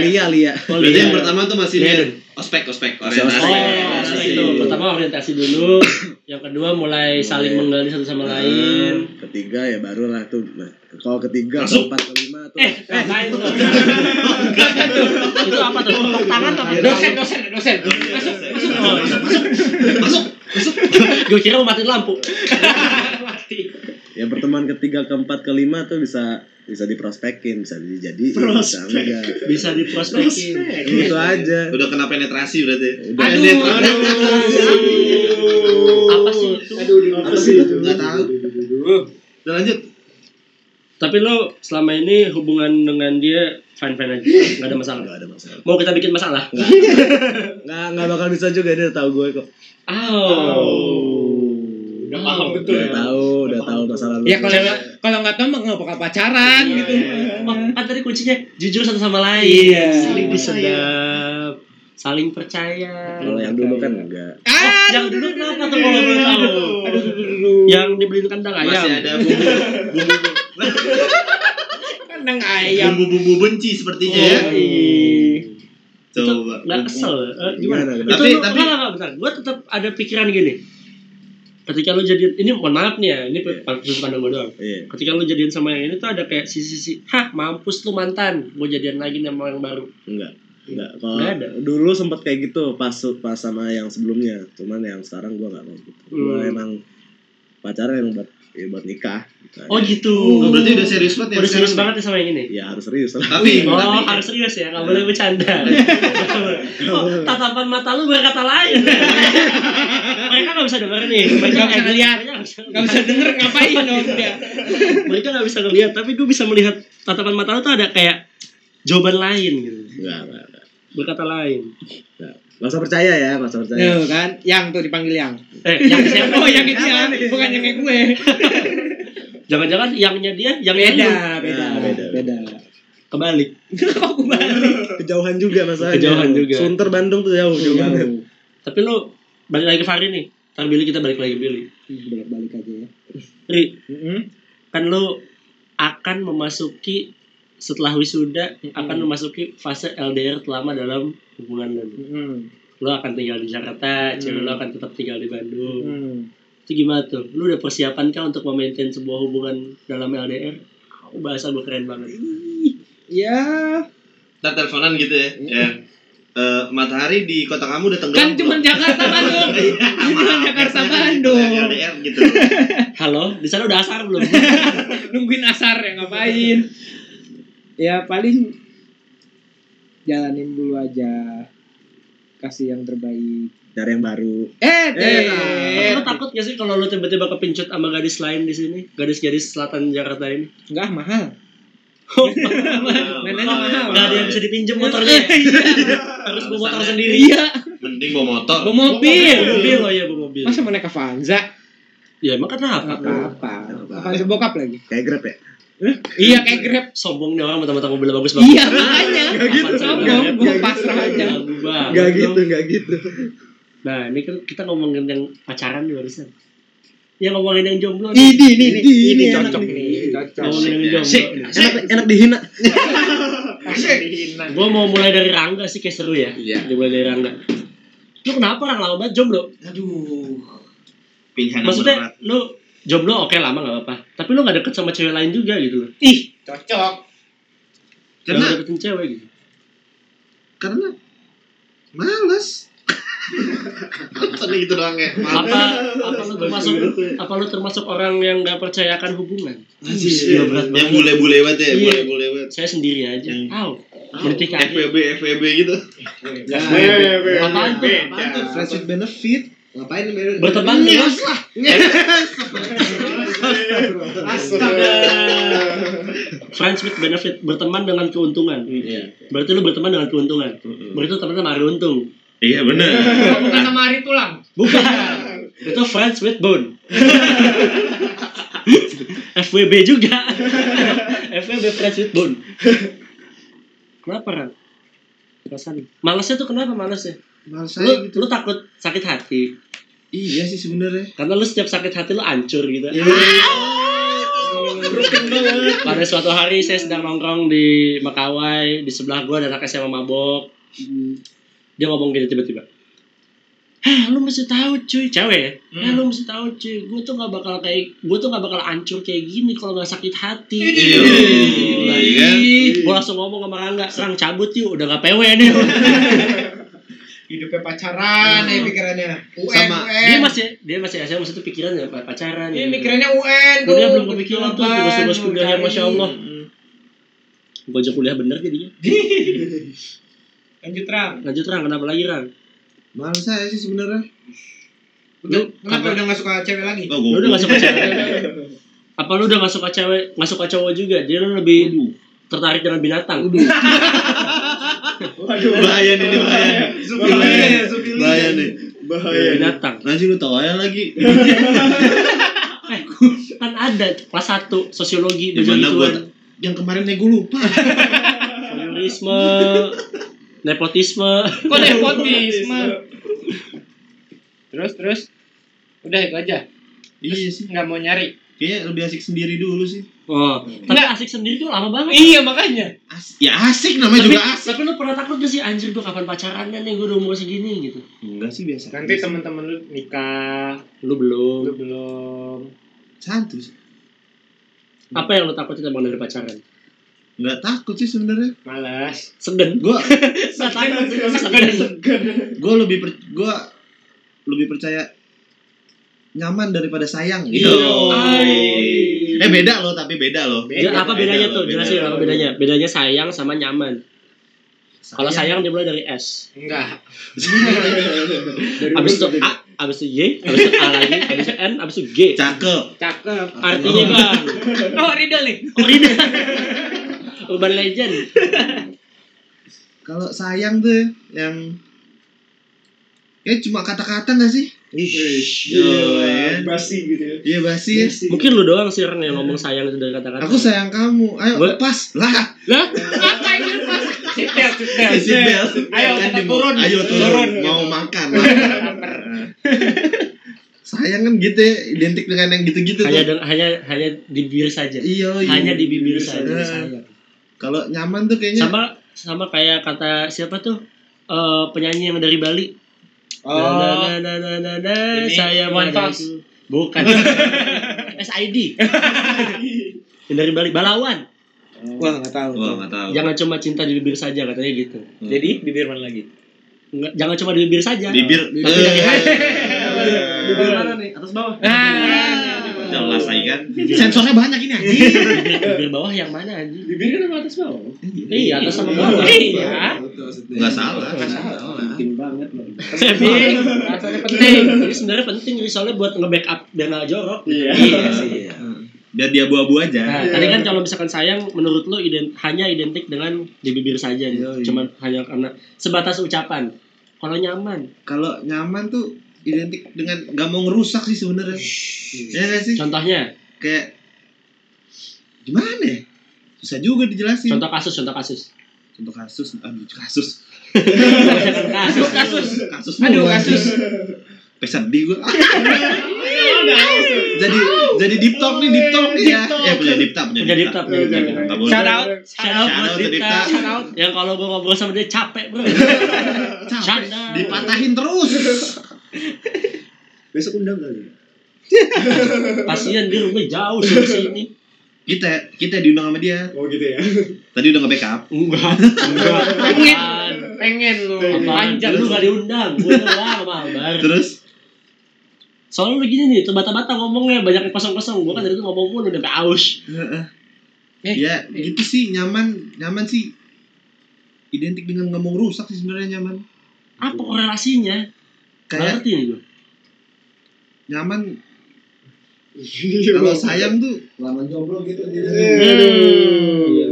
lia lia oh, iya. yang pertama tuh masih Iya. lihat ospek ospek orientasi. Oh, Orientasi. itu pertama orientasi dulu, yang kedua mulai saling menggali satu sama lain. ketiga ya baru lah tuh nah, kalau ketiga Masuk. keempat kelima tuh Eh, ngapain tuh? itu apa tuh? Tepuk tangan apa? Dosen, dosen, dosen. Masuk. Oh, Masuk. gue kira mau matiin lampu. ya pertemuan ketiga keempat kelima tuh bisa bisa diprospekin bisa dijadi bisa enggak Bisa diprospekin. itu aja Udah kena penetrasi berarti. Udah. Aduh. Apa sih itu? Apa sih itu? Enggak tahu. Udah lanjut. Tapi lo selama ini hubungan dengan dia fine fine aja, nggak ada masalah. nggak ada masalah Mau kita bikin masalah? nggak nggak bakal bisa juga dia tahu gue kok Oh. Udah paham betul. udah tahu udah tahu masa lalu Ya kalau nggak kalau nggak tahu mah nggak bakal pacaran gitu. Oh, kan tadi kuncinya jujur satu sama lain. Iya. Saling disedap, saling percaya. kalau yang dulu kan enggak Ah, yang dulu kenapa tuh kalau boleh tahu? Yang dibeliin kandang ayam. Masih ada bumbu bumbu kandang ayam. bumbu-bumbu benci sepertinya ya. Oh, iya. Coba. nggak kesel. Eh, gimana? Gimana, Itu? Tapi- tapi- enggak, enggak, bentar. Gue tetap ada pikiran gini. Ketika lu jadian, ini mohon maaf nih ya, ini sudut pandang gue doang. iya Ketika lu jadian sama yang ini tuh ada kayak sisi-sisi, hah mampus lu mantan, gue jadian lagi sama yang baru. enggak enggak kalau Nggak ada. dulu sempat kayak gitu pas pas sama yang sebelumnya cuman yang sekarang gue nggak mau gitu gue Hmm. emang pacaran yang buat ya buat nikah Oh gitu. Oh, berarti udah serius banget ya Udah serius banget ya sama yang ini. ya harus serius lah Tapi Oh, tapi harus serius ya, nggak boleh bercanda. oh, tatapan mata lu berkata lain. Mereka nggak bisa denger nih. Mereka Nggak bisa mereka nggak bisa Gak bisa denger ngapain dong dia. mereka nggak bisa ngeliat tapi gue bisa melihat tatapan mata lu tuh ada kayak jawaban lain gitu. Enggak, enggak, enggak. Berkata lain. Nggak usah percaya ya, nggak usah percaya. Tuh kan, yang tuh dipanggil yang. Eh, yang siapa? Oh, yang itu ya, bukan yang kayak gue. Jangan-jangan yangnya dia, yang Beda, lu. beda, Nah, beda. beda. Kebalik. Kok gue balik? Kejauhan juga masalahnya. Kejauhan juga. Sunter Bandung tuh jauh, jauh banget. Tapi lu balik lagi ke Fahri nih. Ntar Billy kita balik lagi Billy. Balik-balik aja ya. Ri, Mm-mm. kan lu akan memasuki setelah wisuda Mm-mm. akan memasuki fase LDR selama dalam hubungan lu. Mm-mm. Lu akan tinggal di Jakarta, cewek Hmm. lu akan tetap tinggal di Bandung. Mm. Itu gimana tuh? Lu udah persiapan kah untuk memaintain sebuah hubungan dalam LDR? Oh, bahasa lu keren banget. Ya, Ntar teleponan gitu ya. Ya. Eh, matahari di kota kamu udah tenggelam. kan cuma Jakarta Bandung. Cuma Jakarta Bandung. LDR gitu. Halo, di sana udah asar belum? Nungguin asar ya ngapain? Ya paling jalanin dulu aja. Kasih yang terbaik. Cari yang baru. Eh, Eh, Tapi eh. lu takut gak sih kalau lu tiba-tiba kepincut sama gadis lain di sini? Gadis-gadis selatan Jakarta ini? Enggak mahal. Oh, mahal. Gak ada yang bisa dipinjem motornya. Harus bawa motor sendiri. Iya, Mending bawa motor. bawa mobil. Bawa mobil oh ya bawa mobil. Masa mau naik Avanza? Ya emang kenapa? Enggak apa-apa. Avanza bokap lagi. Kayak Grab ya? Iya kayak Grab. Sombong nih orang mentang-mentang mobilnya bagus banget. Iya makanya. gitu. Sombong, gua pasrah aja. Banget Enggak lu. gitu, enggak gitu. Nah ini kan kita ngomongin yang pacaran nih barusan. Yang ngomongin yang jomblo. Ini ini ini Ini, ini enak cocok nih. nih, cocok. Ngomongin yang jomblo. Asik. nih. Enak, enak dihina. Dihina. Gue mau mulai dari Rangga sih kayak seru ya. Iya. Dimulai dari Rangga. Lu kenapa orang lama banget jomblo? Aduh. Pilihan yang Maksudnya berat. lu jomblo oke lama gak apa-apa. Tapi lu gak deket sama cewek lain juga gitu loh. Ih, cocok. Gak Karena deketin cewek gitu. karena males. Alasannya gitu doang ya. Apa apa lu termasuk apa lu termasuk orang yang gak percayakan hubungan? Iya, berat yang bule-bule banget ya, Iya. bule-bule banget. Saya sendiri aja. Aw, meniti kaki. FWB, FWB gitu. Apaan tuh? Apaan tuh? Friends with benefit. Ngapain nih? Berteman dengan friends with benefit, berteman dengan keuntungan. Iya. Berarti lu berteman dengan keuntungan. Berarti lu teman sama Ari Untung. Iya benar. Bukan sama Ari Tulang. Bukan. Itu friends with bone. FWB juga. FWB friends with bone. Kenapa kan? Perasaan. Malesnya tuh kenapa malesnya? Males Lu, gitu. lu takut sakit hati. Iya sih sebenarnya. Karena lu setiap sakit hati lu hancur gitu. Iya. Pada suatu hari saya sedang nongkrong di Makawai, di sebelah gua ada anak SMA mabok. Dia ngomong gini tiba-tiba. Eh, lu mesti tahu cuy, cewek ya. Eh, lu mesti tahu cuy, gue tuh gak bakal kayak, gue tuh gak bakal hancur kayak gini kalau gak sakit hati. Iya. Iya kan? Gue langsung ngomong sama Rangga, Rang cabut yuk, udah gak PW nih. Hidupnya pacaran ya pikirannya. UN, Sama- dia UN. masih, dia masih SMA, masih tuh pikirannya pacaran. Ini gitu. mikirannya UN tuh. Kuliah belum kepikiran tuh, tugas-tugas Mau kuliahnya cari. Masya Allah. Gue aja kuliah bener jadinya. Lanjut Ram. Lanjut Rang, kenapa lagi Rang? Males saya sih sebenarnya. Udah, Lu- kenapa udah gak suka cewek lagi? Oh, Lu udah gak suka cewek? Apa lu udah gak suka cewek, gak suka cowok juga? Jadi lu lebih tertarik dengan binatang. Bahaya nih, ini bahaya. Bahaya ya, Bahaya nih. Bahaya. Binatang. Nanti lu tahu aja lagi. Eh, kan ada kelas 1 sosiologi Di mana gua begituan. yang kemarin nih gue lupa. voyeurisme, nepotisme. Kok nepotisme? terus terus. Udah itu aja. Iya sih. Nggak mau nyari. Kayaknya lebih asik sendiri dulu sih. Oh, tapi Nggak. asik sendiri tuh lama banget. Iya makanya. As ya asik namanya Tapi, juga asik. tapi lu pernah takut gak sih anjir gua kapan pacarannya nih gua udah umur segini gitu. Enggak sih biasa. Nanti teman-teman lu nikah, Lu belum. lu belum. santuy sih. Apa yang lu takutin emang dari pacaran? Enggak takut sih sebenarnya. Malas. Segen. Gua sih, segen. gua lebih per, gua lebih percaya nyaman daripada sayang gitu. Ay. Eh beda loh tapi beda loh. Ya, apa bedanya Beda tuh? Jelasin beda apa bedanya? Bedanya sayang sama nyaman. Kalau sayang dimulai dari S. Enggak. Abis itu A, abis itu Y, abis itu A lagi, abis itu N, abis itu G. Cakep. Cakep. Artinya bang. Oh, Ridel nih. Oh ini. Urban Legend. kalau sayang tuh yang kayak cuma kata-kata gak sih? Yo, ya. basi gitu ya Iya basi ya. Mungkin lu doang sih Ren yang ngomong sayang itu dari kata-kata. Aku sayang kamu. Ayo Gua- lepas. Lah. Lah, Seatbelt, seatbelt. Seatbelt. Ayo, kita turun. Ayo turun. Mau makan. sayang kan gitu ya, identik dengan yang gitu-gitu hanya tuh. hanya hanya di bibir saja. Iya, iya. Hanya di bibir saja. Sayang. Kalau nyaman tuh kayaknya Sama sama kayak kata siapa tuh? Eh, penyanyi yang dari Bali. Oh. Na, na, na, na, na, na, Ini saya. Fals. Bukan. SID. yang dari Bali, Balawan. wah nggak tahu Wah, enggak tahu. Jangan cuma cinta di bibir saja katanya gitu. Jadi bibir mana lagi? Nggak, jangan cuma di bibir saja. Bibir. Tapi dari hati. Bibir mana nih? Atas bawah. Nah, Jelas lagi kan. Sensornya banyak ini anjing. bibir, bibir bawah yang mana anjing? bibir kan sama atas bawah Iya, atas sama bawah. Iya. Enggak salah. penting banget loh Penting. Rasanya penting. Ini sebenarnya penting jadi soalnya buat nge-backup biar nggak jorok. Iya. sih. Biar dia abu-abu aja. Nah, tadi kan kalau misalkan sayang menurut lo ident hanya identik dengan di bibir saja nih. Iya, iya. Cuman hanya karena sebatas ucapan. Kalau nyaman, Kalau nyaman tuh identik dengan gak mau ngerusak sih sebenarnya. Ya nggak sih? contohnya, Kayak gimana ya? Susah juga dijelasin. contoh kasus, contoh kasus. Contoh kasus, aduh kasus. kasus, kasus, kasus. Aduh, kasus. Sampai sedih gua. jadi jadi deep talk nih, deep talk nih ya. Ya punya deep talk, Punya deep talk, deep talk. Shout out. Shout out Shout buat. Shout out. Yang kalau gue ngobrol sama dia capek bro. Capek. Dipatahin terus. besok undang kali Kasian dia rumah jauh sih di sini. Kita kita diundang sama dia. oh gitu ya Tadi udah nge-backup. Enggak, enggak. Pengen. Pengen lu. Panjang Lu gak diundang, gue doang sama Albar. Terus Soalnya begini nih, tuh bata-bata ngomongnya banyak yang kosong-kosong. Gue kan dari itu ngomong mulu sampai aus. Eh, ya gitu sih nyaman nyaman sih identik dengan ngomong rusak sih sebenarnya nyaman Apa korelasinya? Kayak ngerti nih gue. nyaman kalau sayang tuh lama jomblo gitu Iya,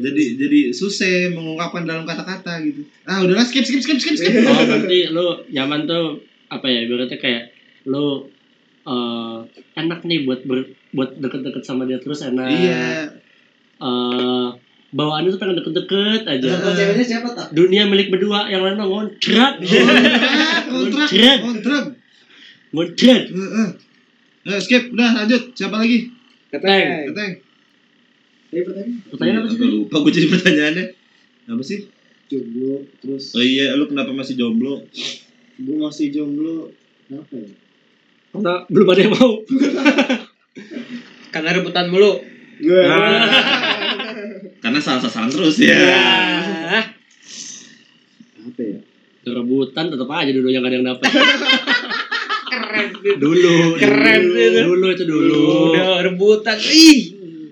jadi jadi susah mengungkapkan dalam kata-kata gitu ah udahlah skip skip skip skip skip Oh berarti lu nyaman tuh apa ya? Berarti kayak lu eh, enak nih buat ber, buat deket-deket sama dia terus enak. iya Eh, bawaannya tuh pengen deket-deket aja. Ceweknya siapa tak? Dunia milik berdua, yang lain mah ngontrak. kontrak kontrak Kontrak. kontrak Ngontrak. Heeh. Eh, skip udah lanjut siapa lagi Keteng. keteng Ini pertanyaan Pertanyaan apa sih? Lupa gue jadi pertanyaannya apa sih jomblo terus oh iya lu kenapa masih jomblo gue masih jomblo kenapa ya Karena belum ada yang mau. Karena rebutan mulu. Karena salah-salah terus ya Ah, apa ya Rebutan tetap aja dulu yang gak ada yang dapet. keren sih. Dulu. Keren dulu. itu. Dulu itu dulu. Udah rebutan. Ih,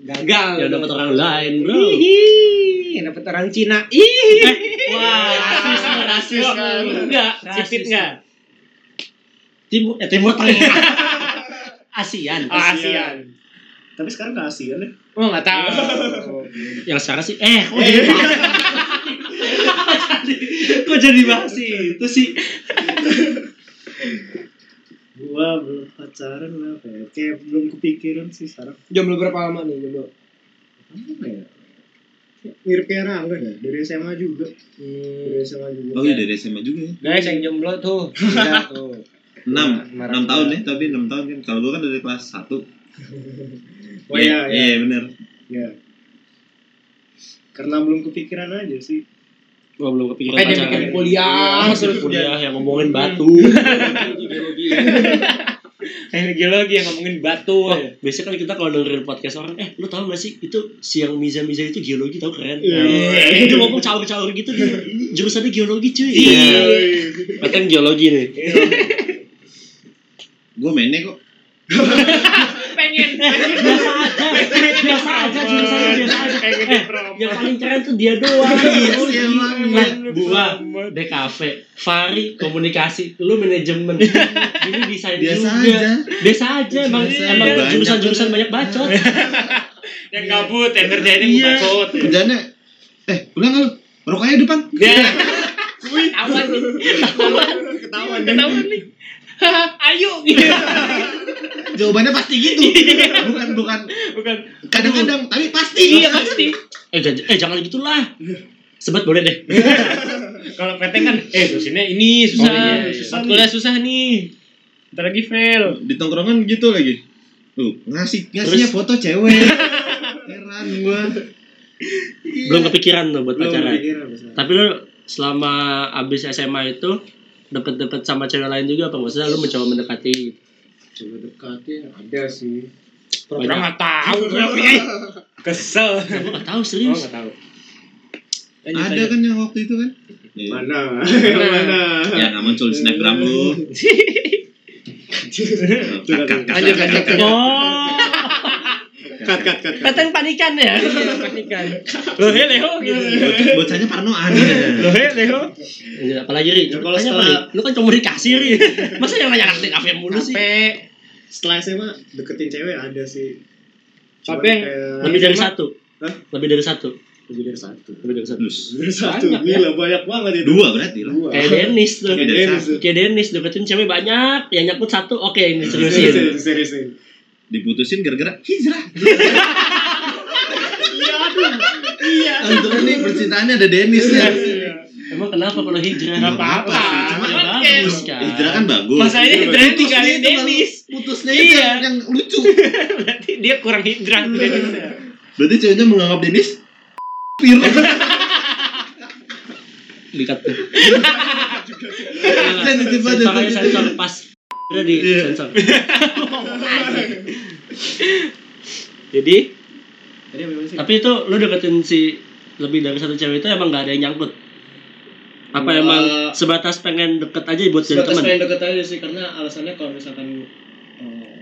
gagal. Ya dapet orang lain bro. Ih, dapet orang Cina. Ih. Wah, rasis rasis lu. Enggak, cipit enggak? Timur, eh timur tengah. ASEAN. ASEAN. Tapi sekarang gak ASEAN ya Oh, enggak tahu. Yang sekarang sih, eh, kok jadi bahas? kok jadi bahas itu sih? gua belum pacaran apa ya kayak belum kepikiran sih sekarang Jomblo berapa lama nih jomblo? ya Kayak mirip kayak Rangga ya dari SMA juga dari Hmm. SMA juga oh iya dari SMA juga ya Guys, yang jomblo tuh. Iya, tuh. enam Marah- enam tahun ya tapi enam tahun kan kalau gue kan dari kelas satu oh iya iya iya benar iya karena belum kepikiran aja sih Gua belum kepikiran Kayak dia pacaran. bikin kuliah Iya, terus kuliah yang ngomongin batu. Yang geologi yang ngomongin batu. Oh, biasanya kan kita kalau dengerin podcast orang, eh lu tau gak sih itu si yang Miza Miza itu geologi tau keren. Iya. Nah, dia ngomong caur-caur gitu dia jurusannya geologi cuy. Iya. Katanya geologi nih. gue mainnya kok Pengen. biasa aja, biasa aja jurusannya biasa aja. Pengen Eh, yang paling keren tuh dia doang. Iya emang. Lah, gua DKV, Fari komunikasi, lu manajemen, ini desain biasa juga. aja Biasa aja, emang emang jurusan-jurusan banyak bacot. Yang gabut, yang ngerjainnya Iya. bukan code. kerjanya eh nggak lu Rokoknya depan. Ya. Wih, awan nih. Ketahuan. Ketahuan. Ketahuan nih. Ayo gitu. Jawabannya pasti gitu. Bukan bukan Bukan. kadang-kadang tapi pasti. Iya pasti. Eh, eh jangan gitulah. Sebat boleh deh. Kalau PT kan, eh dosennya ini susah. Oh, iya, iya. Susah kuliah susah nih. Ntar lagi fail. Di tongkrongan gitu lagi. Tuh, ngasih ngasihnya Terus? foto cewek. Heran gua. Belum kepikiran tuh buat Belum pacaran. Tapi lu selama abis SMA itu deket-deket sama cewek lain juga apa maksudnya lu mencoba mendekati Coba dekati ada sih. Orang nggak tahu berapa ya. Kesel. gue gak tahu Oh serius nggak tahu. Ada kan yang waktu itu kan? Mana? Mana? Mana? Ya nggak muncul di snapgram lu. Lanjut lanjut. Oh. Cut cut cut. Datang panikan ya Iya, panikan. Loh, he Leo gitu. Bocah- Bocahnya parnoan. Loh, he Leo. Ini apalagi Ri Ya, kalau setelah- lu kan komunikasi Ri masa yang nanya anak kafe mulu sih. Setelah SMA deketin cewek ada sih. Tapi lebih dari satu Hah? lebih dari satu lebih dari satu. lebih dari satu Dari satu. Banyak ya. Gila banyak banget itu. Dua berarti lah. Dua. kayak Dennis tuh Kayak Dennis. Kayak Dennis deketin cewek banyak yang nyakut satu oke ini Seriusin, seriusin seriusin. Diputusin gara-gara hijrah. Iya. Untung nih percintaannya ada Dennis ya. emang kenapa kalau hijrah Nggak apa-apa. Cuma ya Kan bagus kan Hijrah kan bagus. Masalahnya hijrah tinggalin baru- Dennis. Putusnya itu Iya. yang, yang lucu. Berarti dia kurang hijrah tuh Dennis. Berarti ceweknya menganggap Dennis pir. dikat tuh Sensitif banget. sensor aja sensor pas udah di Iya. sensor jadi? Tapi itu lu deketin si lebih dari satu cewek itu emang gak ada yang nyangkut? Apa Enggak. emang sebatas pengen deket aja buat jadi Sebatas teman? pengen deket aja sih karena alasannya kalau misalkan eh,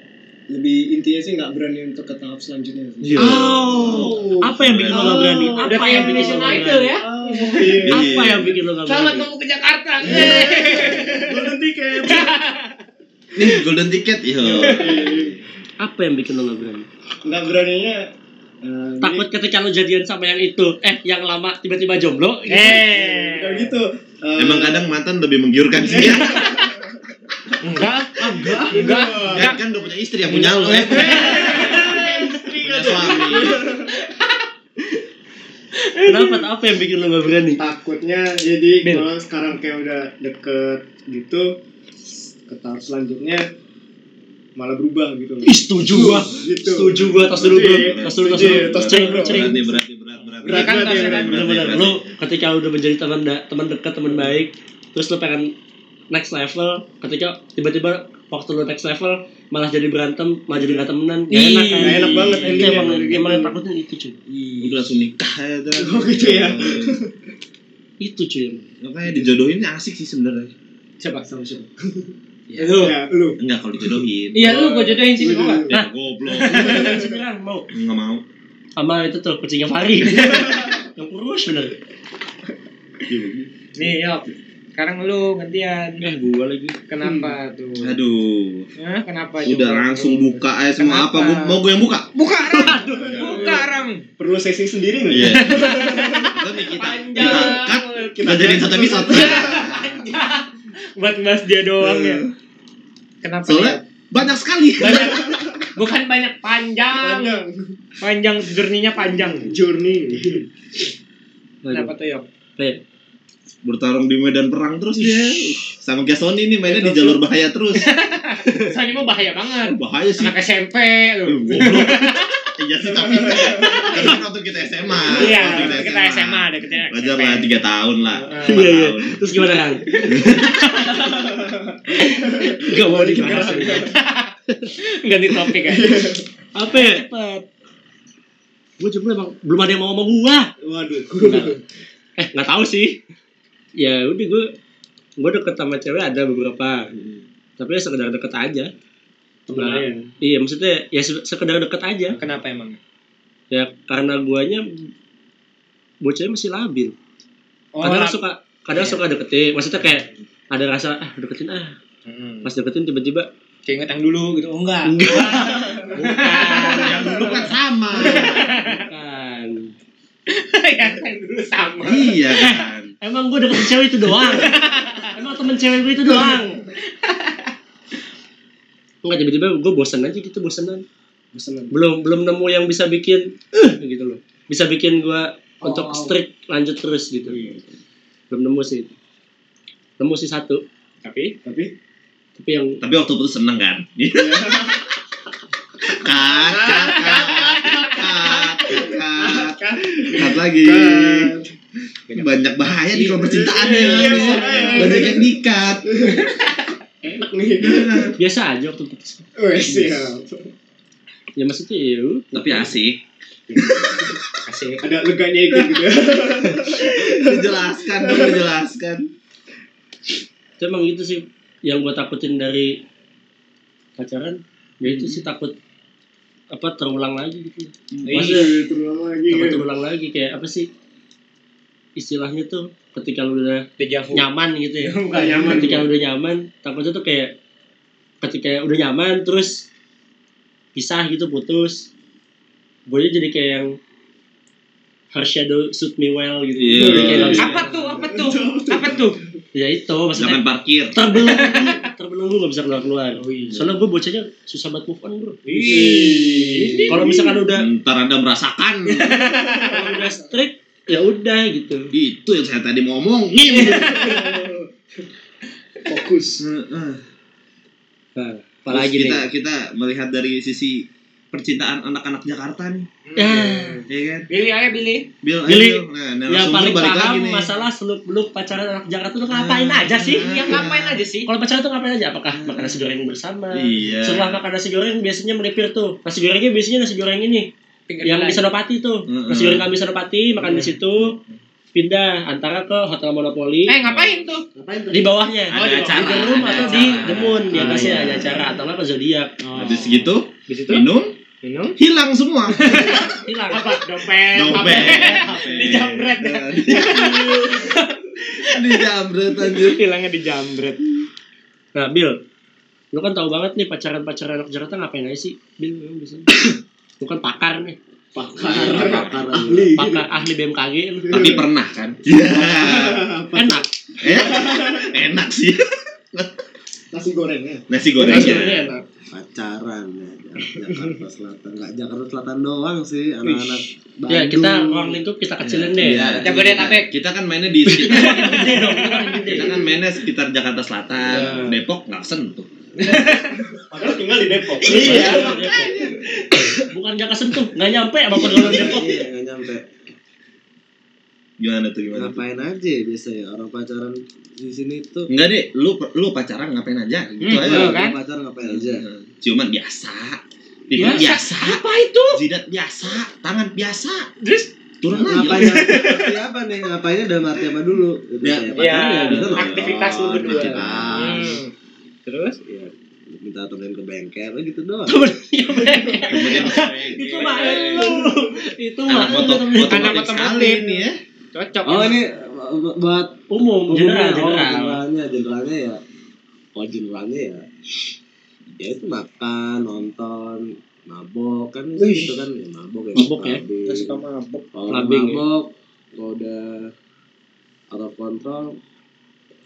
lebih intinya sih nggak berani untuk ke tahap selanjutnya sih. Iya. Oh, apa yang bikin lo gak berani? Udah Apa kayak yang bikin lo Indonesian gak Idol berani? ya. Iya. Apa yang bikin lo gak Selamat berani? kamu ke Jakarta. Golden ticket. Nih golden ticket. Iya. Apa yang bikin lo gak berani? Nggak beraninya. eh, Takut ketika lo jadian sama yang itu, eh yang lama tiba-tiba jomblo? gitu. Eh, Bukan gitu. Eh, Emang kadang mantan lebih menggiurkan sih. ya. enggak, enggak. enggak, Kan, kan udah punya istri yang punya lo. Eh. Punya suami. Kenapa? Apa yang bikin lo gak berani? Takutnya jadi kalau sekarang kayak udah deket gitu ke tahap selanjutnya malah berubah gitu. Ih, setuju gua. Gitu. Setuju gua, tos dulu bro. Iya, Tos dulu, setuju, dulu. tos Cering, cering. Berarti berarti berat berat. Berat kan, kan, berarti. lu ketika udah menjadi teman da- teman dekat teman baik terus lu pengen next level ketika tiba-tiba waktu lu next level malah jadi berantem malah jadi gak temenan gak enak kan nggak enak banget itu endingnya emang gitu. emang yang takutin itu cuy Udah langsung nikah ya. Oh, gitu ya. itu cuy Makanya dijodohin asik sih sebenarnya. Siapa? Sama siapa? Ya. Lu. Ya, lu. Enggak kalau dijodohin. Iya, lu gua jodohin sini mau nggak? Ya goblok. Sekarang mau Enggak mau. sama itu tuh kucingnya Fari yang kurus bener Nih, yuk. Sekarang lu gantian. eh gua lagi Kenapa tuh? Aduh. Hah, kenapa Udah langsung buka aja semua Kenapa? apa? Gua- Mau gue yang buka? Buka ram. Buka ram. Perlu sesi sendiri nggak? Iya. Kita nih kita Panjang. kita kita jadiin satu episode. Panjang. Buat bahas dia doang ya. Kenapa Soalnya ya? banyak sekali. Banyak. Bukan banyak panjang. Panjang. Panjang journey-nya panjang. Journey. Kenapa tuh, Yok? Bertarung di medan perang terus dia. Sama kayak Sony nih mainnya di jalur bahaya terus. Soalnya mah bahaya banget. Bahaya sih. Anak SMP Sih tapi kan waktu kita SMA. Iya, Waktu kita SMA ada kita Wajar lah tiga tahun lah. Ah. Iya iya tahun. terus gimana kang gak mau dibahas. Ganti topik ya. apa ya gue jomblo emang belum ada yang mau sama gua Waduh. Nggak. eh nggak tahu sih ya udah gue gue deket sama cewek ada beberapa tapi ya sekedar deket aja Nah, aja. iya maksudnya ya se- sekedar deket aja Kenapa emang? ya karena guanya bocahnya masih labil kadang lap- suka kadang Iya. suka deketin maksudnya kayak ada rasa ah deketin ah Mm-mm. pas deketin tiba-tiba Keinget yang dulu gitu. Oh, enggak. enggak Yang dulu kan sama. bukan yang dulu sama. Iya kan. Emang gue deketin cewek itu doang. Emang temen cewek gue itu doang. Enggak tiba-tiba gue bosan aja gitu. Bosenan. Belum belum nemu yang bisa bikin eh gitu loh. Bisa bikin gue untuk Oh. strict lanjut terus gitu. Belum nemu sih. Nemu sih satu. Tapi Tapi Tapi yang Tapi waktu putus seneng kan? Kat, kat lagi. Banyak bahaya nih kalau percintaan ya. Banyak yang dikat. Enak nih. biasa aja waktu. Wes siap. Ya maksudnya ya. Tapi asik. kasih Ada leganya gitu. Dijelaskan dong, dijelaskan. Itu emang gitu sih yang gue takutin dari pacaran ya itu sih takut apa terulang lagi gitu Maksudnya Iya, terulang lagi. takut terulang lagi kayak apa sih istilahnya tuh ketika lu udah dejavu. nyaman gitu ya Bukan nyaman. ketika udah nyaman takutnya tuh kayak ketika udah nyaman terus pisah gitu putus gue jadi kayak yang her shadow suit me well gitu Iya. Jadi kayak bisa- Apa tuh? Apa tuh? Apa tuh? ya itu maksudnya Jangan parkir. terbelenggu terbelenggu gak bisa keluar keluar Oh, iya. soalnya gue bocahnya susah banget move on bro kalau misalkan udah Ntar anda merasakan. kalau udah strict ya udah gitu Itu yang saya tadi mau ngomongin. Fokus. nah, apalagi kita nih kita melihat dari sisi percintaan anak-anak Jakarta nih, ya ya kan? Pilih aja pilih. Bill, Billy, ayo, Bill. Nah, yang narasumber paling paham lagi nih. masalah seluk beluk pacaran anak Jakarta tuh ngapain aja sih Ya ngapain aja sih? kalau pacaran tuh ngapain aja apakah makan nasi goreng bersama Iya. setelah makan nasi goreng biasanya melipir tuh nasi gorengnya biasanya nasi goreng ini Pinggir yang di Senopati tuh Mm-mm. nasi goreng kami Senopati makan di situ pindah antara ke hotel Monopoli Eh ngapain tuh? Ngapain tuh? di bawahnya Ada di acara, The Room atau acara. di Moon di Ah, atasnya iya. ada acara atau nggak ke Zodiac Habis gitu, Di situ? minum, Minum. hilang semua. hilang Apa? Dompet. Dompet. Di jambret. Di jambret anjir. Hilangnya di jambret. nah Bill lu kan tahu banget nih pacaran-pacaran anak Jakarta ngapain aja sih Bill lu biasanya lu kan pakar nih Pakar. Pakar. Ahli. pakar ahli BMKG. Tapi pernah kan? Iya. enak Eh, enak sih. Nasi gorengnya. Nasi Nasi gorengnya. gorengnya enak pacaran ya Jakarta Selatan nggak Jakarta Selatan doang sih anak-anak Bandung ya kita ruang lingkup kita kecilin deh Iya. Jabodetabek. Kita kan mainnya di sekitar kita kan mainnya sekitar Jakarta Selatan, Iya. Depok nggak sentuh. Padahal tinggal di Depok. iya bukan gak kesentuh nggak nyampe sama pergaulan Depok iya nggak nyampe Gimana tuh gimana tuh? ngapain aja biasa ya orang pacaran di sini tuh Enggak deh, lu lu pacaran ngapain aja? Gitu Hmm, aja. kan? pacaran ngapain aja Ciuman biasa. Pipi biasa. Apa itu? Jidat biasa, tangan biasa. Terus Turun lagi. ngapain apa nih ngapainnya dalam arti apa dulu gitu Ya, ya, ya nonton, aktivitas lu berdua. aktivitas. Hmm. Terus? Iya, minta temenin ke bengkel gitu doang. Kemudian itu mah lu itu mah anak foto lu foto sekali nih ya. Cocok. oh ini buat umum umumnya. general oh, general. generalnya generalnya ya. Oh generalnya ya. Ya itu makan nonton mabok. Kan gitu kan. Ya mabok ya. Mabok ya? Suka mabok. kalau ya? mabok kalau udah out of control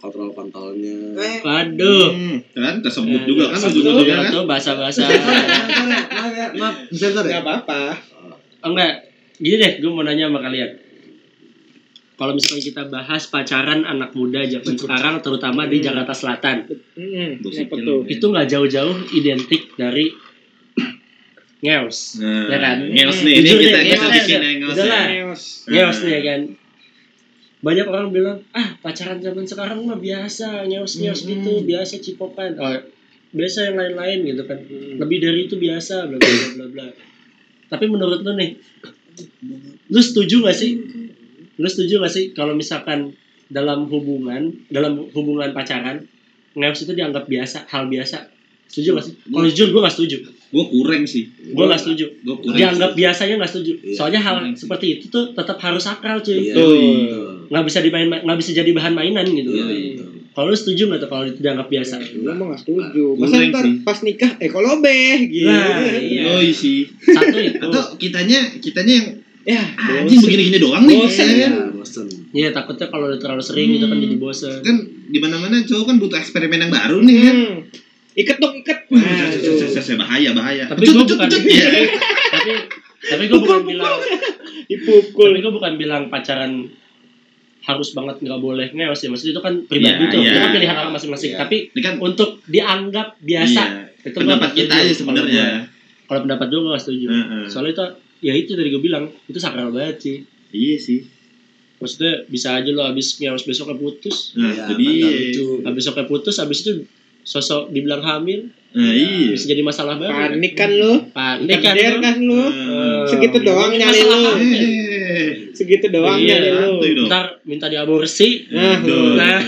kontrol kontrolnya waduh. Hmm, kan kesebut Eh, juga kan sebut ujung-ujungnya kan. tuh bahasa bahasa maaf ya maaf bisa ntar ya? Enggak apa-apa. Oh, enggak gini deh gue mau nanya sama kalian. Kalau misalnya kita bahas pacaran anak muda zaman sekarang terutama di Jakarta Selatan. Hmm. Itu nggak jauh-jauh identik dari ngeos. Nah, Ya kan? Ngeos nih, ini kita kita ngeos. bikin ngeos ya. Neos. ngeos nih ya kan banyak orang bilang ah pacaran zaman sekarang mah biasa ngeos ngeos gitu biasa cipokan. Oh, biasa yang lain-lain gitu kan. Lebih dari itu biasa bla bla bla bla tapi menurut lu nih lu setuju gak sih? Lu setuju gak sih kalau misalkan dalam hubungan dalam hubungan pacaran ngeos itu dianggap biasa hal biasa? Setuju gak sih? Kalau jujur gue gak setuju. Gue kurang sih. gue gak setuju. Gue dianggap biasanya nggak setuju. Iya. soalnya hal Hmm. seperti itu tuh tetap harus sakral cuy. Iya, Betul. Nggak bisa dimain nggak bisa jadi bahan mainan gitu Iya, betul. kalau lu setuju nggak tuh kalau itu dianggap biasa Gue mah gak setuju. Masa ntar pas nikah, eh kalau beh gitu. Nah, iya. Oh sih. satu itu Atau kitanya kitanya yang ya Anjing begini-gini doang nih. Bosen. ya kan? Bosen. Iya takutnya kalau udah terlalu sering itu kan Hmm. jadi bosan. Kan di mana-mana cowok kan butuh eksperimen yang baru nih kan. Hmm. Iket dong, iket. Nah, bahaya bahaya. Tapi gue bukan. Iya. tapi tapi gue bukan bilang Dipukul. tapi gue bukan bilang pacaran harus banget nggak boleh ngeos ya maksudnya itu kan pribadi Iya, tuh iya. itu kan pilihan orang masing-masing Iya. tapi Ini kan untuk dianggap biasa iya. itu pendapat kita nggak aja sebenarnya. Kalau pendapat gue gak setuju Heeh. soalnya itu ya itu tadi gue bilang itu sakral banget sih Iya sih. maksudnya bisa aja lo abis ngeos besoknya putus Nah, Iya, padahal itu. abis besoknya putus abis itu sosok dibilang hamil Nah, iya. bisa jadi masalah baru Panik kan lu. panik kan lu. kan lu. Eh, Segitu doang Ngomongin nyali masalah lu. Segitu doang Iya, nyali lu. ntar minta diaborsi Nah, nah.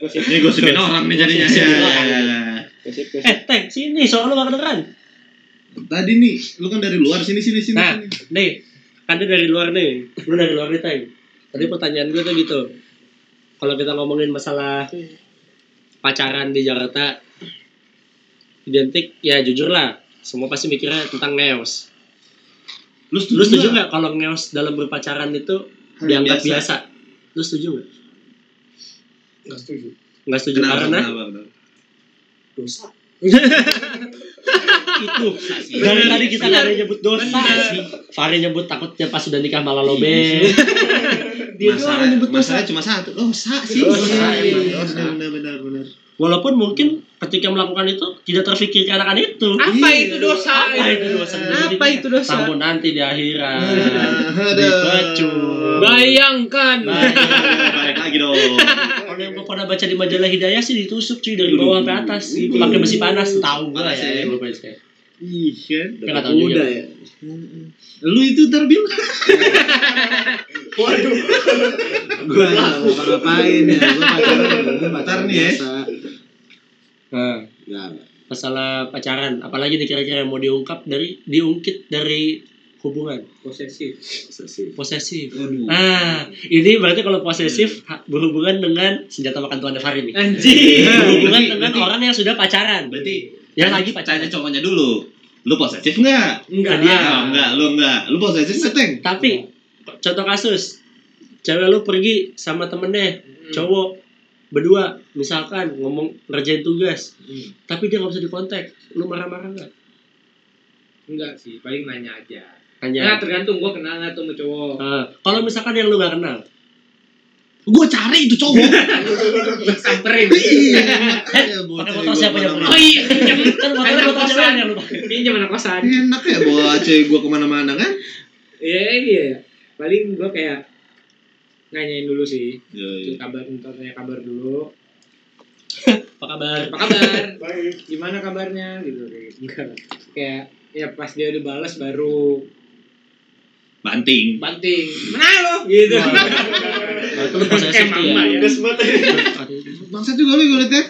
Ini gosipin orang nih jadinya. Ya, ya, ya. Kusip, kusip. eh teng sini soal lu gak kedengeran Tadi nih, lu kan dari luar sini sini sini. Nah, sini. nih, kan dia dari luar nih. Lu dari luar nih, Teng. Tadi pertanyaan gue tuh gitu. Kalau kita ngomongin masalah pacaran di Jakarta, identik, ya jujur lah. Semua pasti mikirnya tentang ngeos. Lu Lu setuju nggak kalau ngeos dalam berpacaran itu Hal dianggap biasa. biasa? Lu setuju nggak? Nggak setuju. Nggak setuju Kenapa? karena Kenapa? Kenapa? Dosa. itu dari tadi kita nggak ada nyebut dosa sih. Fahri nyebut takutnya pas sudah nikah malah lobe. Dia doang Masalah, nyebut dosa. masalah cuma satu. Dosa sih. Dosa, Iya, dosa. Benar benar benar. Walaupun mungkin ketika melakukan itu tidak terfikirkan akan itu. Apa itu dosa? Apa itu dosa? Apa itu dosa? Tamu nanti di akhirat. Aduh. Dipecuk. Bayangkan. Balik lagi dong. Kalau yang gue pernah baca di majalah Hidayah sih ditusuk cuy dari bawah sampai atas. Pakai besi panas tahu gue Panas ya. gua baca. Ih kan. Udah ya. Lu itu terbil. Waduh. Gua nggak mau ngapain ya. Gua pacaran. Gua Ntar pacaran nih ya. biasa. Nah, Nggak, nggak. masalah pacaran, apalagi nih kira-kira yang mau diungkap dari diungkit dari hubungan Posesif. Posesif. posesif. Aduh. Ah, ini berarti kalau posesif berhubungan dengan senjata makan tuan Fahri nih. Anjing. Berhubungan Berarti- dengan berarti- orang yang sudah pacaran. Berarti yang lagi pacaran. cowoknya dulu. Lu posesif enggak? Enggak. Dia. Oh, enggak, lu enggak. Lu posesif enggak, Teng? Tapi contoh kasus, cewek lu pergi sama temennya, cowok berdua, misalkan ngomong ngerjain tugas, Hmm. tapi dia nggak bisa dikontak, lu marah-marah nggak? Enggak sih, paling nanya aja. Nah, Hanya. tergantung gua kenal nggak tuh sama cowok. Ah, kalau misalkan yang lu gak kenal, Gua cari itu cowok. Samperin. Iya. pakai foto siapa yang Oh iya, kan Anak foto cewek kosan. yang lu pakai. Pinjam anak kosan. Enak ya bawa cewek gua ke mana-mana kan? Iya iya. Paling gua kayak nanyain dulu sih. Iya, Kabar, minta tanya kabar dulu. Apa kabar? Apa kabar? Baik. Gimana kabarnya gitu kayak gitu. Enggak. Kayak ya pas dia udah balas baru Banting. banting. Mana lo? Gitu. Nah, Kayak tuh ya. mama ya. Bangsat juga lu gue liatnya.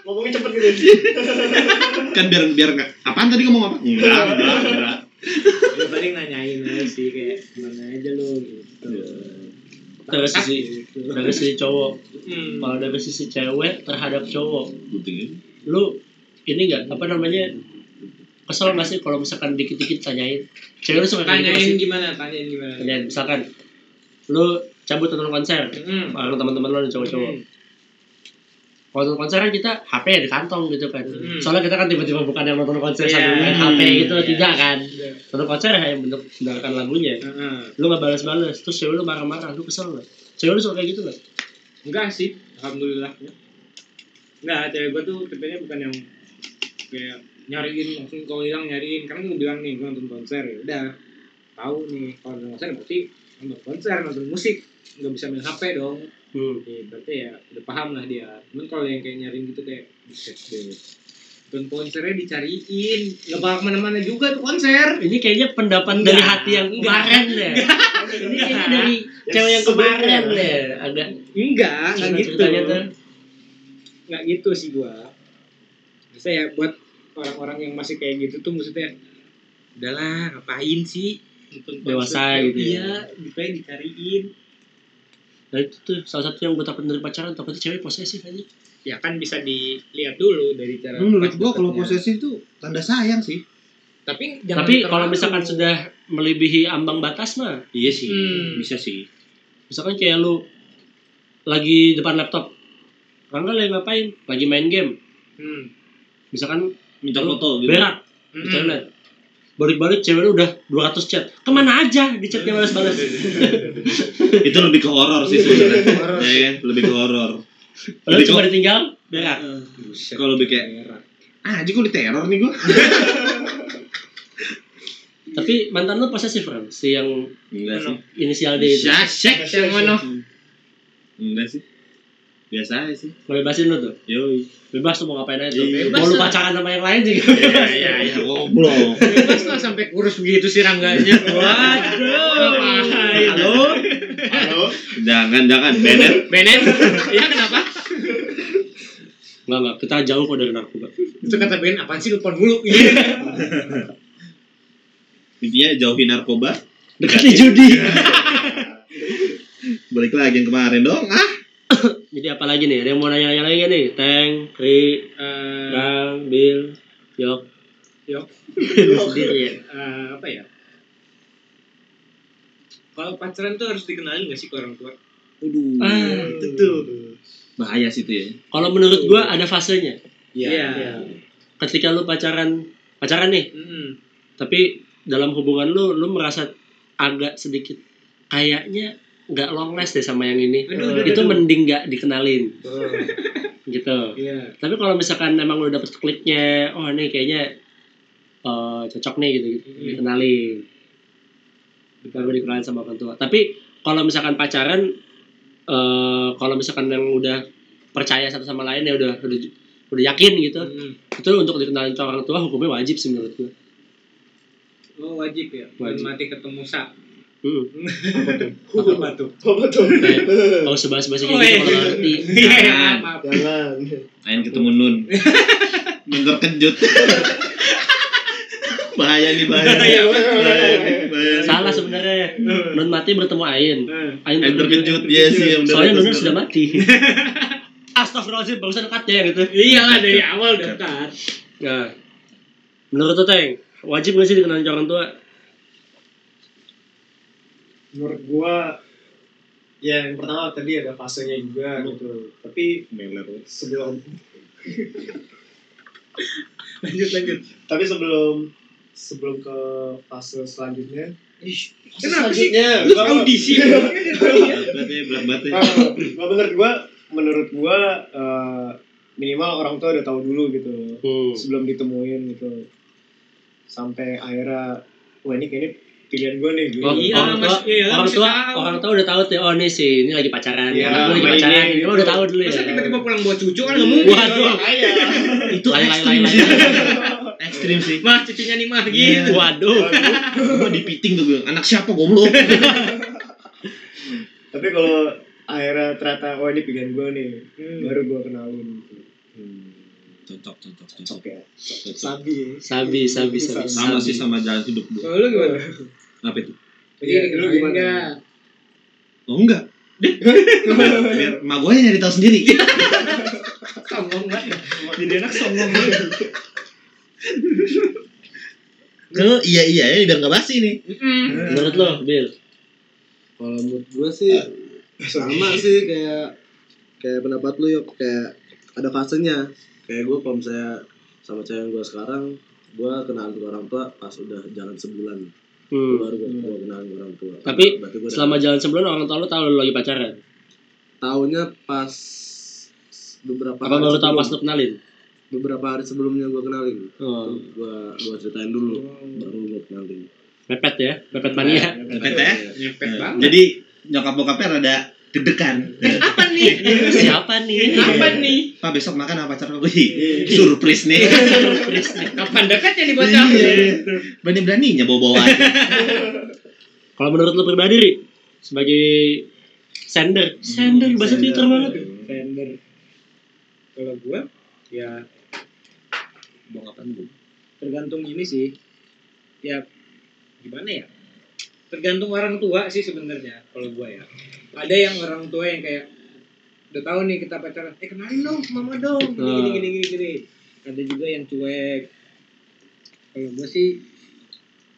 Ngomongnya cepet gitu. Kan biar biar enggak. Apaan tadi ngomong apa? Enggak, enggak, enggak. Ya paling nanyain aja sih kayak gimana aja lo gitu. Dari sisi dari sisi cowok, Hmm. kalau dari sisi cewek terhadap cowok, Gunting. lu ini nggak apa namanya kesel nggak sih kalau misalkan dikit-dikit tanyain cewek lu suka kayak gitu Tanyain sih gimana? Tanyain gimana? tanyain misalkan lu cabut nonton konser Hmm. teman-teman lu ada cowok-cowok Hmm. Nonton konser kan kita HP di kantong gitu kan Hmm. soalnya kita kan tiba-tiba bukan yang nonton konser Iya. sambil main HP gitu Iya. tidak kan Iya. nonton konser ya yang bentuk mendengarkan lagunya Heeh. lu nggak balas-balas terus cewek lu marah-marah lu kesel nggak cewek lu suka kayak gitu nggak Enggak sih, alhamdulillah. Enggak, cewek gua tuh tipenya bukan yang kayak nyariin langsung kalau hilang nyariin karena gue bilang nih gue nonton konser ya udah tahu nih kalau nonton konser berarti nonton konser nonton musik nggak bisa main HP dong hmm. ya, berarti ya udah paham lah dia. Cuman kalau yang kayak nyariin gitu kayak dan konsernya dicariin. Nggak bakal ke mana-mana juga tuh konser. Ini kayaknya pendapat Enggak. dari hati yang Enggak. kemarin deh. Ini kayaknya dari cewek yang kemarin deh. Agak enggak enggak gitu. ceritanya tuh? nggak gitu sih gua. Maksudnya ya buat orang-orang yang masih kayak gitu tuh maksudnya udahlah ngapain sih? Dewasa gitu ya. iya dipain dicariin Nah itu tuh salah satu yang gue takut dari pacaran takutnya cewek posesif aja. ya kan bisa dilihat dulu dari cara Menurut pas gua kalau posesif tuh tanda sayang sih. tapi jangan Tapi kalau misalkan sudah melebihi ambang batas mah Iya sih, Hmm. bisa sih. misalkan kayak lu lagi depan laptop Rangga lagi ngapain lagi main game Hmm. misalkan Minta foto gitu. berak di Hmm. toilet balik-balik cewek lu udah 200 chat ke mana aja di chatnya balas-balas Itu lebih ke horor sih sebenarnya. Ya kan, lebih ke horor. padahal Lebih cuma ditinggal berak Kalau lebih kayak ah, anjing kok diteror nih gua. tapi mantan lu posesif kan si yang Enggak sih. inisial D itu Syasek. Yang mana? Enggak sih. Biasa aja sih. ngebebasin lu tuh Yoi. bebas tuh mau ngapain aja tuh Iya. mau lu Bebas pacaran sama yang lain juga Iya, iya, iya, goblok. Bebas lah sampai kurus begitu sih rangganya. Waduh. halo Halo. Jangan, jangan. Bennett. Benen? Iya kenapa? Enggak, enggak. Kita jauh kok dari narkoba. Itu kata Ben, apaan sih telepon mulu? Iya. Intinya jauhin narkoba. Dekati judi. Balik lagi yang kemarin dong. Ah. Jadi apa lagi nih? Ada yang mau nanya-nanya lagi nggak nih? Tank, Ri, Eh, Rang, Bill, Yok. Yok. Sendiri ya? eh, apa ya? Kalau pacaran tuh harus dikenalin gak sih ke orang tua? Waduh. Ah, itu tuh. Bahaya sih itu ya. Kalau menurut gua ada fasenya. Iya. Ketika lu pacaran, pacaran nih, Mm-mm. tapi dalam hubungan lu, lu merasa agak sedikit kayaknya nggak long last deh sama yang ini. Itu aduh. mending nggak dikenalin, Oh, gitu. Iya. Tapi kalau misalkan emang lu dapet kliknya, oh ini kayaknya eh, cocok nih gitu, gitu. Hmm. dikenalin. Baru dikenalin sama orang tua. Tapi kalau misalkan pacaran, eh kalau misalkan yang udah percaya satu sama lain ya udah udah udah yakin gitu, Mm. itu untuk dikenalin ke orang tua hukumnya wajib sih menurut gue. Oh wajib ya. Wajib. Mati ketemu sa. Hmm. Apa tuh? Apa tuh? Kayak, kalau sebahas-bahas kayak Oh, gitu iya. kalau nggak ngerti. Iya, Jangan. maaf. Jangan. Main ketemu Nun. Nun terkejut. bahaya nih bahaya. Iya, bahaya nih bahaya. nih. Salah sebenarnya. Nun mati bertemu Ain. Eh, Ain terkejut ya sih yang udah Soalnya Nun sudah mati. Astagfirullahaladzim, barusan katnya gitu. Iya lah dari awal dekat. Nah, menurut Teng, wajib gak sih dikenalin ke orang tua? Menurut gua ya yang pertama tadi ada fasenya juga gitu. Tapi Meler. sebelum Lanjut lanjut. tapi sebelum sebelum ke fase selanjutnya fase Kenapa sih? selanjutnya Lu audisi. Berat banget berat banget ya. Ah, gua menurut gua menurut gua eh, minimal orang tua udah tahu dulu gitu Hmm. sebelum ditemuin gitu sampai akhirnya wah ini kayaknya pilihan gua nih gitu. Oh, Iya, orang tua, Mas. Iya, orang tua, tahu. orang tua udah tahu tuh, oh nih sih, ini lagi pacaran, Iya, ya, aku lagi pacaran, ini ini gitu. udah tahu dulu ya. Masa tiba-tiba pulang bawa cucu kan nggak mungkin. Waduh. Makanya. Itu Lain, lain, lain. Ekstrim sih. Mah cucunya nih mah Iya. gitu. Waduh. Gua dipiting tuh gue. Anak siapa goblok? tapi kalau akhirnya ternyata oh ini pilihan gua nih Hmm. baru gua kenalin gitu. Cocok, cocok, cocok. ya sabi Sabi, sabi, sabi. Sama sih sama jalan hidup gue. Kalau lu gimana? Apa itu? Iya, lu gimana? Oh enggak. Deh. Biar emak gue yang nyari tahu sendiri. Sombong banget. Jadi anak sombong banget. Kalau iya iya ya biar nggak basi nih. Menurut lo, Bill? Kalau menurut gue sih sama sih kayak kayak pendapat lu yuk kayak ada fasenya kayak gue kalau misalnya sama cewek gue sekarang gue kenalan ke orang tua pas udah jalan sebulan Hmm. baru gue gue kenalan ke orang tua Tapi gua Selama jalan sebulan orang tua lo tahu lo lagi pacaran. tahunnya pas beberapa Apa hari baru tahu sebelum- pas lo kenalin? beberapa hari sebelumnya gue kenalin Oh, gue gue ceritain dulu baru gue kenalin mepet ya, mepet mania. Pepet ya. Nyepet banget. Jadi nyokap bokapnya rada deg-degan. Apa nih? Siapa nih? Apa nih? Pak besok makan apa pacar? Wih, surprise nih. Kapan dekatnya nih bocah? Iya. Berani-beraninya bawa-bawa aja. Kalau menurut lo pribadi, Ri, sebagai sender, sender bahasa Sender. Twitter banget. Fender. Kalau gua ya Bawa apaan bu? tergantung ini sih. Ya gimana ya? Tergantung orang tua sih sebenarnya kalau gua ya. Ada yang orang tua yang kayak udah tahu nih kita pacaran, eh kenalin dong mama dong, gini gini gini gini gini. Ada juga yang cuek. Kalau gua sih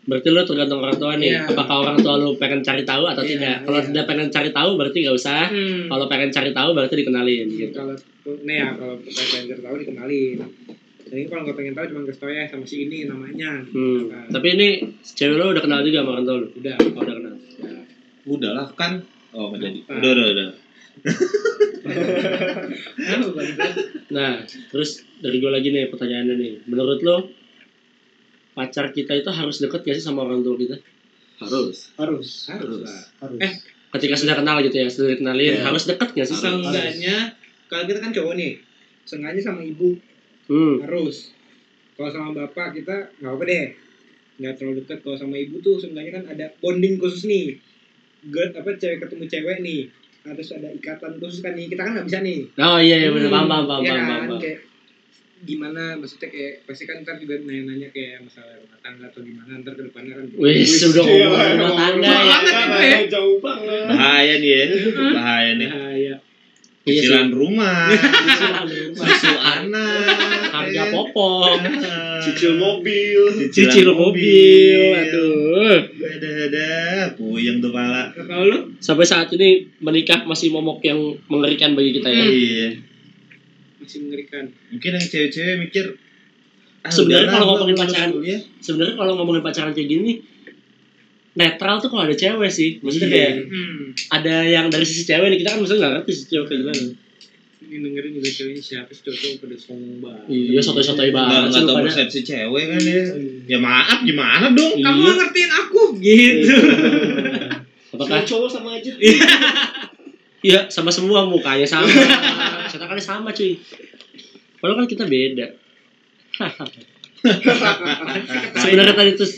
Berarti lo tergantung orang tua nih. Iya. Apakah orang tua lo pengen cari tahu atau Iya, tidak? Kalau iya. tidak pengen cari tahu berarti nggak usah. Hmm. Kalau pengen cari tahu berarti dikenalin gitu. kalau nih ya kalau pengen cari tahu dikenalin jadi kalau nggak pengen tahu cuma kasih tau ya sama si ini namanya Hmm. Nah, Tapi ini cewek lo udah kenal juga sama orang tua lo? udah Oh, udah kenal. Udah lah kan. Oh, nggak jadi. Apa? Udah, udah, udah. Nah, terus dari gue lagi nih pertanyaannya nih. Menurut lo pacar kita itu harus deket gak sih sama orang tua kita? Harus. harus harus Eh, Ketika sudah kenal gitu ya, sudah dikenalin, Iya. harus deket gak sih sama? seenggaknya kalau kita kan cowok nih sengaja sama ibu Hmm. harus kalau sama bapak kita nggak apa deh nggak terlalu dekat kalau sama ibu tuh seenggaknya kan ada bonding khusus nih Gak apa cewek ketemu cewek nih harus ada ikatan khusus kan nih kita kan nggak bisa nih Oh iya iya benar paham paham paham iya paham kan? kayak gimana maksudnya kayak pasti kan ntar juga nanya-nanya kayak masalah rumah tangga atau gimana ntar ke depannya kan Wih, sudah Iya, ngomong rumah tangga Jauh ya. ya, gue ya. jauh banget Bahaya nih ya. Bahaya nih. bahaya Iya. Cicilan rumah, Cicilan rumah. susu anak, Harga ya kan? popok, cicil mobil cicil mobil, aduh. Ada ada, puyeng tuh pala. kalau lu Sampai saat ini menikah masih momok yang mengerikan bagi kita ya. Iya. masih mengerikan Mungkin yang cewek-cewek mikir ah, Sebenarnya kalau ngomongin pacaran- kuliah. Sebenarnya kalau ngomongin pacaran kayak gini netral tuh kalau ada cewek sih. Maksudnya kayak hmm. ada yang dari sisi cewek nih kita kan maksudnya nggak ngerti sisi cewek kayak gimana. Ini dengerin juga ceweknya siapa sih cowok pada sombong banget Iya, sotoy-sotoy banget nggak tahu persepsi cewek kan ya. Ya maaf gimana dong? Iya. kamu ngertiin aku gitu Apakah cowok sama aja Iya, sama semua mukanya sama. Cetakannya sama, cuy. Padahal kan kita beda. Sebenarnya tadi tuh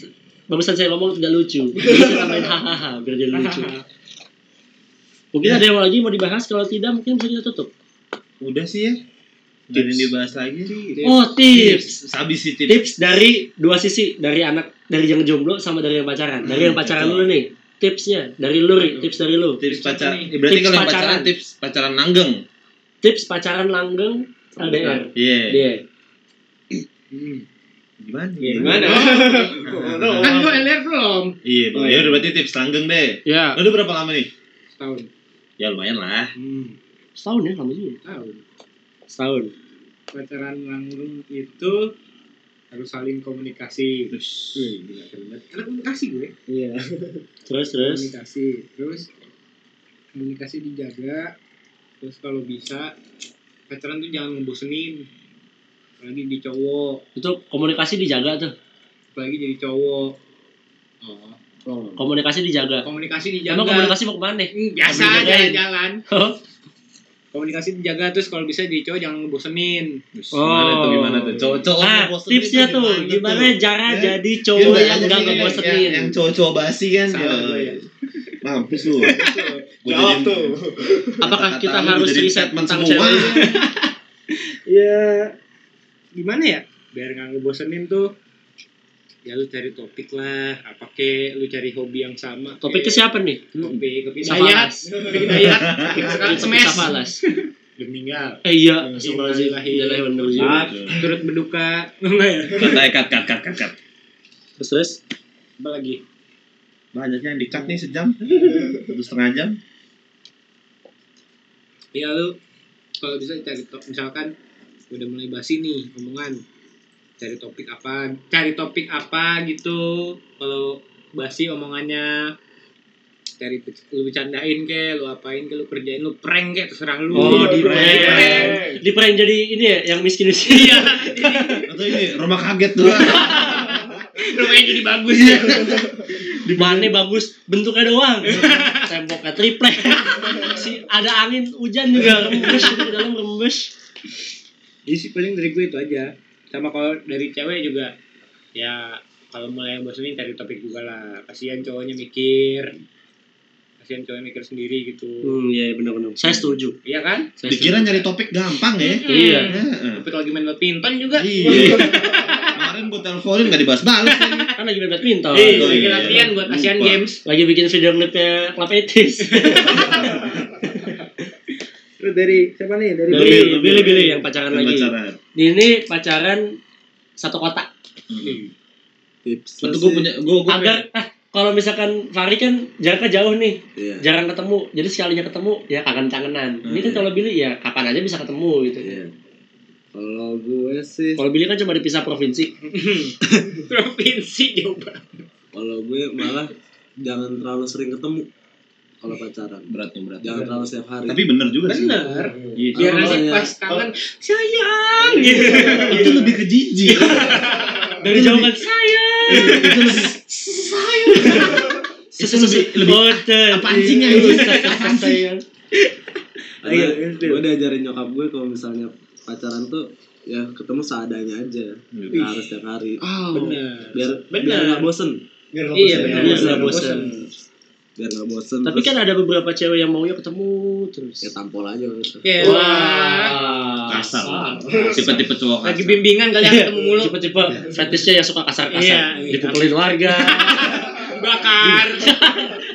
barusan saya ngomong tidak lucu. Kita main hahaha biar jadi lucu. Mungkin ada yang lagi mau dibahas, kalau tidak mungkin bisa kita tutup. Udah sih ya. Ada yang dibahas lagi. Oh, tips. Sabi sih tips. Tips dari dua sisi, dari anak dari yang jomblo sama dari yang pacaran. Dari yang pacaran dulu nih. Tipsnya dari lu, Ri. tips dari lu. Tips pacaran. Ya, berarti Tips kalau yang pacaran. pacaran tips pacaran langgeng. Tips pacaran langgeng LDR. Iya. Dia. hmm. Gimana? Gimana? kan gua LR belum Iya, Oh, ya iya. udah berarti tips langgeng deh. Ya, Lu udah berapa lama nih? setahun Ya lumayan lah. hmm. Setahun ya lama juga. tahun Setahun. pacaran langgeng itu harus saling komunikasi Terus Wih, gila keren banget. Karena komunikasi gue iya Terus terus. komunikasi terus komunikasi dijaga terus kalau bisa pacaran tuh jangan ngebosenin apalagi di cowok Itu komunikasi dijaga tuh. apalagi jadi cowok oh. Komunikasi dijaga. komunikasi dijaga Emang komunikasi mau ke mana? Hmm, biasa jalan-jalan komunikasi dijaga terus kalau bisa jadi cowok jangan ngebosenin Terus gimana tuh gimana tuh? Cowok-cowok Nah, ngebosenin tipsnya tuh gimana cara Ya. jadi Dia cowok yang enggak ngebosenin. Yang, yang cowok-cowok basi kan. Salah ya. Mampus lu. Jawab tuh Apakah kita harus riset tentang semua. cewek? ya gimana ya biar nggak ngebosenin tuh ya lu cari topik lah. Apa ke lu cari hobi yang sama Topiknya siapa nih? topik kopi dayat sekarang semes Safalas. udah meninggal Eh iya, Maaf, raji'un. turut berduka. Ya? Kata kat kat kat kat. Terus terus. apa lagi? Banyaknya yang dikat nih sejam. Satu setengah jam. ya lu kalau bisa cari topik misalkan udah mulai basi nih omongan cari topik apa cari topik apa gitu kalau basi omongannya cari lu bercandain ke lu apain ke lu kerjain lu prank ke terserah lu Oh, di Prank. prank. Di prank jadi ini ya, yang miskin-miskin. iya Atau ini rumah kaget tuh. rumahnya jadi bagus ya Di mana bagus, bentuknya doang. Temboknya triplek. Si ada angin hujan juga rembes di dalam rembes. Jadi sih paling dari gue itu aja. Sama kalau dari cewek juga ya kalau mulai bosenin cari topik juga lah. Kasihan cowoknya mikir. Kasihan cowoknya mikir sendiri gitu. Hmm, iya benar-benar. Saya setuju. Iya kan? Saya Dikira nyari topik gampang ya. Iya. Heeh. Topik lagi main badminton juga. Iya. Kemarin gua teleponin gak dibahas-bahas lagi. Kan lagi main badminton. Eh, Oh, lagi iya. latihan buat Asian. Games. Lagi bikin video klipnya Club Etis. Terus dari siapa nih? Dari, Dari Billy-Billy yang pacaran Yang lagi. Pacaran. Ini pacaran satu kota. Hmm. tips. Gue punya gue gue agar ah kalau misalkan Fahri kan jaraknya jauh nih iya. jarang ketemu jadi sekalinya ketemu ya kangen kangenan ini kan kalau Billy ya kapan aja bisa ketemu gitu. Iya. Kalau gue sih kalau Billy kan cuma dipisah provinsi. Provinsi coba. Kalau gue malah jangan terlalu sering ketemu kalau pacaran. Berat nih berat. jangan terlalu setiap hari. Tapi bener juga sih. bener. Iya. biar Kalau nanti pas kangen sayang! Gitu itu lebih ke jijik. dari jauh kan saya itu lebih itu lebih lebih apa anjing ya? Itu? Iya, Karena gue diajarin nyokap gue kalau misalnya pacaran tuh ya ketemu seadanya aja. Nggak harus setiap hari. Bener. biar Bener. biar nggak bosen. iya bener Biar bener nggak bosen. Biar nggak bosen tapi terus kan ada beberapa cewek yang maunya ketemu terus ya tampol aja gitu ya Wah, Kasar. Tipe-tipe cowok lagi kasar. bimbingan kalian ketemu mulu Tipe-tipe fetishnya yang suka kasar-kasar, Iya, iya. dipukulin warga. bakar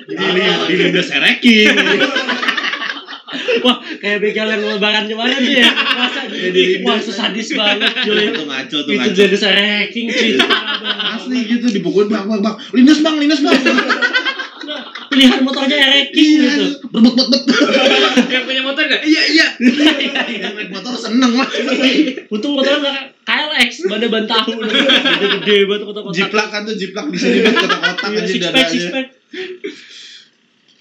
udah serekin. Wah, kayak begal yang lebaran kemarin tuh ya. Masa gitu. Wah, itu sadis banget, cuy. Itu ngaco tuh Itu ngaco. jadi ranking, cuy. Asli gitu dipukulin bang bang bang. Lindas bang lindas bang. Pilihan motornya ranking gitu. Berbet bet bet. yang punya motor gak iya iya Yang naik motor seneng lah. Untung motornya nggak KLX, badan ban tahu. Gede-gede banget kotak-kotak. Jiplak kan tuh jiplak di sini bet kotak-kotak Iya, aja dadanya.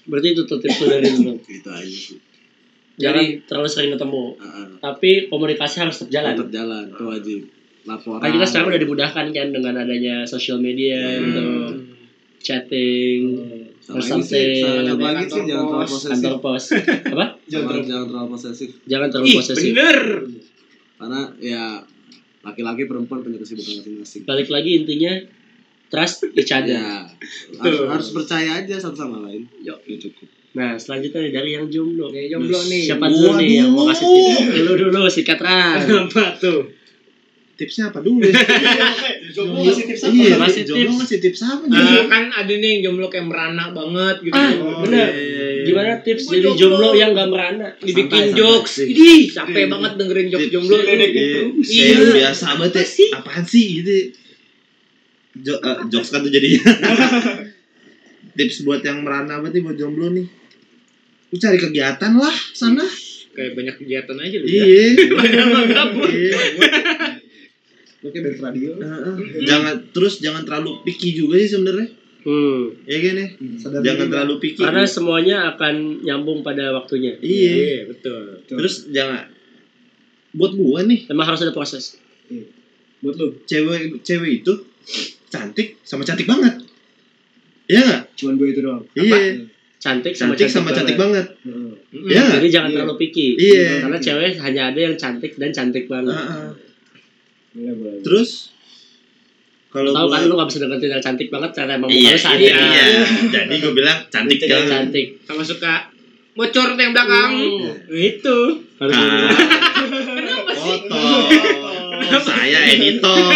Berarti itu tuh tips lu dari lu. gitu aja sih Jangan terlalu sering ketemu. Heeh. Tapi komunikasi harus tetap jalan. tetap jalan itu wajib laporan Kan kita sekarang udah dimudahkan kan dengan adanya social media gitu. Chatting, Sama or something. saran apa lagi sih jangan terlalu pos, posesif kantor pos. Apa? jangan, jangan terlalu posesif Jangan terlalu ih posesif. bener karena ya laki-laki perempuan punya kesibukan masing-masing Balik lagi intinya trust each other. ya harus, harus percaya aja satu sama lain Yo. ya cukup Nah, selanjutnya dari yang jomblo. Yang jomblo nih. Siapa dulu nih yang mau kasih tips? Dulu dulu sikat Ran. apa tuh Tipsnya apa dulu? Jomblo kasih tips apa? Iya, jomblo tips. ngasih tips apa? Eh, kan ada nih yang jomblo kayak merana banget gitu Ah, Oh, benar. iya, iya. Gimana tips Gua jadi jomblo. jomblo yang gak merana? dibikin Santai, jokes santai. Ih, capek banget dengerin jokes Tips. jomblo Iya, Iya. Saya biasa banget ya. Apa sih? Apaan sih gitu? Jo eh, jokes kan tuh jadinya. Tips buat yang merana berarti buat jomblo nih. Lu cari kegiatan lah sana. kayak banyak kegiatan aja lu ya Iya. Padahal gabut. Iya. Kayak band radio. Heeh. Jangan terus jangan terlalu picky juga sih sebenarnya. Hmm. Ya kan ya? Sadar Jangan diri, terlalu picky. Karena semuanya akan nyambung pada waktunya. Iya. Iya, betul. Terus jangan buat gua nih Emang harus ada proses. Buat lu, cewek cewek itu cantik sama cantik banget. Iya nggak? cuman gue itu doang. Iya. Cantik sama Cantik sama cantik banget. Heeh. Mm-mm. Iya. Jadi jangan Iya. terlalu picky. Iya. Karena cewek hanya ada yang cantik dan cantik banget. Heeh. Boleh, boleh. Terus kalau Tahu kan lu gak bisa deketin yang cantik banget karena emang iya, iya, sadar. iya. Jadi gue bilang cantik kan. cantik. Sama suka bocor yang belakang. Hmm. Itu. Harus Ah, foto. Saya editor.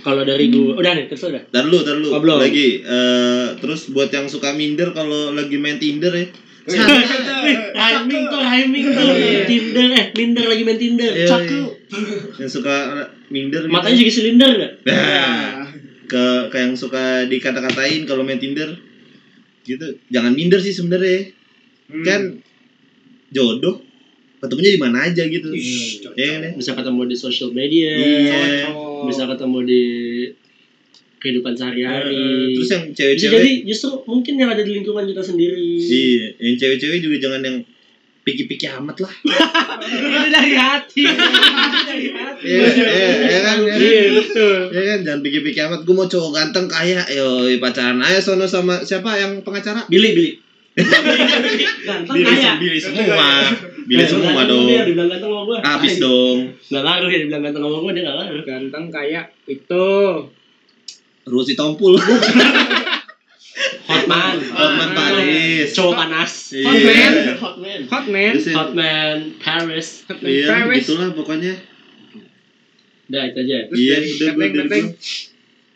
Kalau dari gua, udah nih, terus udah. Tar lu. Oh, belum. Lagi eh terus buat yang suka minder kalau lagi main Tinder ya. Rhyming tuh, rhyming tuh. Iya. Tinder, eh, minder lagi main Tinder. Iya, Cakep. Yang suka minder gitu. Matanya juga silinder gak? Nah, ke ke yang suka dikata-katain kalau main Tinder gitu jangan minder sih sebenarnya Hmm. kan jodoh ketemunya di mana aja gitu Ih, ya kan ya? Bisa ketemu di social media. Iya. Bisa ketemu di kehidupan sehari-hari. terus yang cewek-cewek jadi justru mungkin yang ada di lingkungan kita sendiri. iya yang cewek-cewek juga jangan yang piki-piki amat lah Itu dari hati. Itu dari hati. Iya, iya, iya kan, iya. Iya, betul. ya kan jangan piki-piki amat gue mau cowok ganteng kaya yo pacaran aja sono sama siapa yang pengacara Billy, Billy. Ganteng Billy, kaya. Billy semua Billy semua dong Dia dibilang ganteng sama gua. habis dong Gak ngaruh ya dibilang ganteng sama gua, dia gak ngaruh. Ganteng kayak itu. Rusi Tompul Hotman. Hotman Paris Cowok panas. Iya. Hotman. Hotman. Hot man. Terus yang- Hotman Paris. Hotman Iya, Paris. begitulah pokoknya. Udah itu aja. Iya, dari udah gue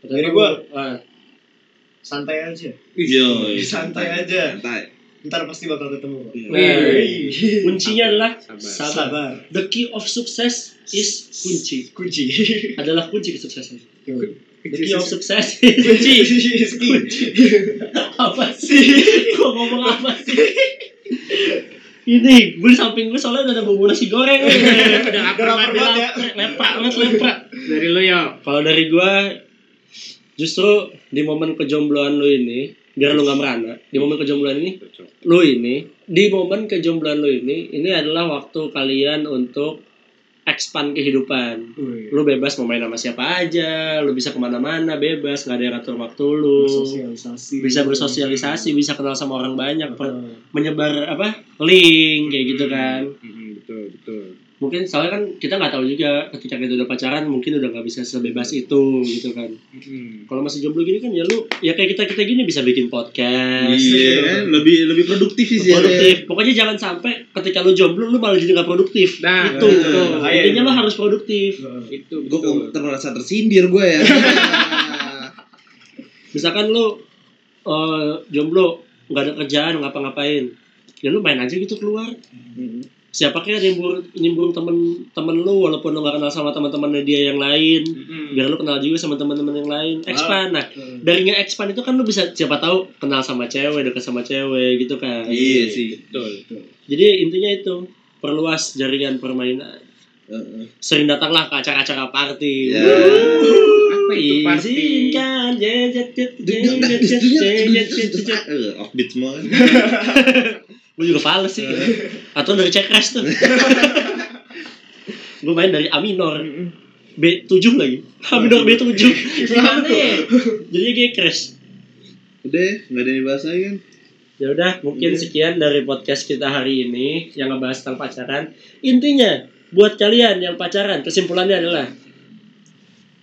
dari gua. Dari. Ah, Santai aja. Yo, Santai aja. Santai. Ntar pasti bakal ketemu. Iya. Nah, Wey. kuncinya adalah Sabar. sabar. Sabar. The key of success is kunci. Kunci. Adalah kunci kesuksesan. Key of success is kunci. Kunci. apa sih? Gua ngomong apa sih? Ini, gue di samping gue soalnya udah ada bumbu nasi goreng. Udah lapar banget ya. Leprak banget, leprak. Dari lu ya. Kalau dari gue, justru di momen kejombloan lu ini, biar lu gak merana, di momen kejombloan ini, lu ini, di momen kejombloan lu ini, ini adalah waktu kalian untuk expand kehidupan. Lu bebas mau main sama siapa aja, lu bisa ke mana-mana bebas, nggak ada yang ngatur waktu lu. Bersosialisasi. Bisa bersosialisasi, bisa kenal sama orang banyak, menyebar apa link kayak gitu kan. Betul betul. Mungkin soalnya kan kita nggak tahu juga ketika kita udah pacaran mungkin udah nggak bisa sebebas itu gitu kan. Mm. Kalau masih jomblo gini kan ya lu ya kayak kita kita gini bisa bikin podcast. Iya, lebih lebih produktif sih ya. produktif. Pokoknya jangan sampai ketika lu jomblo lu malah jadi nggak produktif. Nah, itu. betul. Bahaya Intinya itu. lo harus produktif. Itu Gue terasa tersindir gue ya. Misalkan lu eh, jomblo nggak ada kerjaan ngapa-ngapain, ya lu main aja gitu keluar. Siapa kayak nimbur nimbur temen temen lu walaupun lu nggak kenal sama teman-temannya dia yang lain, Mm-mm. biar lu kenal juga sama teman-teman yang lain. Expand. Nah, Hmm. dari nge-expand itu kan lu bisa siapa tahu kenal sama cewek, deket sama cewek gitu kan. Iya sih. Betul. Jadi intinya itu perluas jaringan permainan. Heeh. Sering datanglah ke acara-acara party. Ya. Apa itu party? Izinkan jet jet jet jet jet jet jet jet Gue juga fals sih. Atau dari cekres tuh. Gue main dari A minor. B7 lagi. A minor B7. Gimana ya? Jadi gue crash. Udah, nggak ada yang dibahas lagi kan? Ya udah, mungkin sekian dari podcast kita hari ini yang ngebahas tentang pacaran. Intinya, buat kalian yang pacaran, kesimpulannya adalah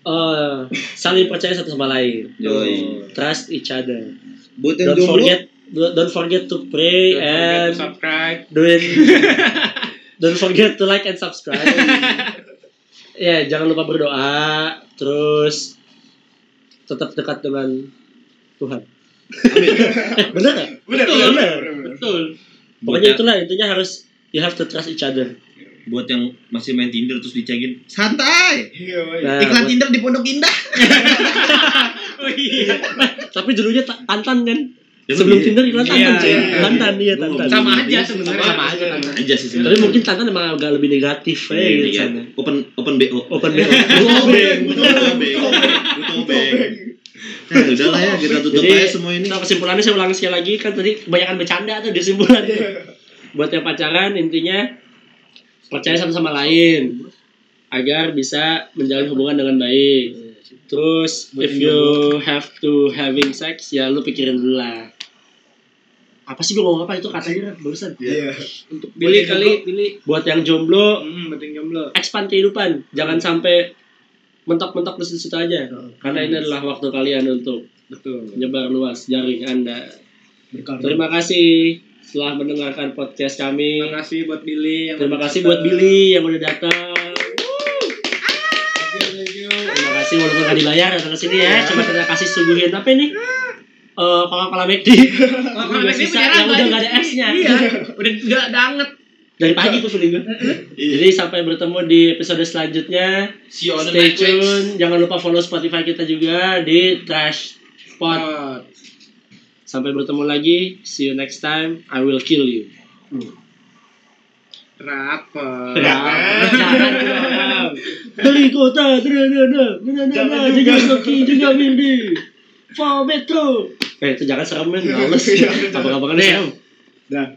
eh saling percaya satu sama lain. Yoi. Trust each other. Buat yang Don't jomblo, forget don't forget to pray Don't and to subscribe. doing don't forget to like and subscribe. ya, jangan lupa berdoa, terus tetap dekat dengan Tuhan. eh, bener gak? Bener, Betul, bener, bener. bener. Betul. Pokoknya itulah intinya harus you have to trust each other. buat yang masih main Tinder terus dicengin, santai. Iya, iya. Nah, Iklan buat- Tinder di Pondok Indah. Oh iya. Tapi dulunya ta- Tantan kan? Ya, Sebelum iya. Tinder Tantan, Iya, cuy. iya. Tantan iya Gua Tantan. nggak Sama Sama aja sebenarnya. Sama aja Tantan. Aja sih Tapi sebenarnya. mungkin Tantan emang agak lebih negatif ya Iya, gitu iya. sana. Open open BO. Open BO. Butuh obeng, butuh obeng, butuh obeng. Nah, udah lah ya kita tutup Jadi, aja semua ini. Nah, kesimpulannya saya ulang sekali lagi kan tadi kebanyakan bercanda tuh kesimpulannya. Buat yang pacaran intinya percaya satu sama lain agar bisa menjalin hubungan dengan baik. Terus if you have to having sex ya lu pikirin dulu lah. Apa sih gue ngomong apa itu katanya barusan? Iya. Pilih kali, pilih. Buat yang jomblo Hmm, betul jomblo. expand kehidupan, jangan sampai mentok-mentok di situ aja. Karena ini adalah waktu kalian untuk Betul. menyebar luas jaring Anda. Berkarya. Terima kasih telah mendengarkan podcast kami. Terima kasih buat Billy yang Terima kasih datang. buat Billy yang udah datang. Terima kasih walaupun gak dibayar datang ke sini ya. Coba kita kasih suguhin apa ini? Eh, Coca-Cola McD. Sisa beneran yang udah gak ada esnya. Iya. Udah udah udah anget. Dari pagi tuh feeling gue. Jadi sampai bertemu di episode selanjutnya. See you on the Stay next week. tune. Jangan lupa follow Spotify kita juga di Trash Pod. Sampai bertemu lagi. See you next time. I will kill you. Jangan dong. Dari kota, terada, Jangan jangan juga. juga Soki, juga Windy. Fall back through. eh itu jangan seremen iya, males iya, iya. Apa-apa kan ya? Dah.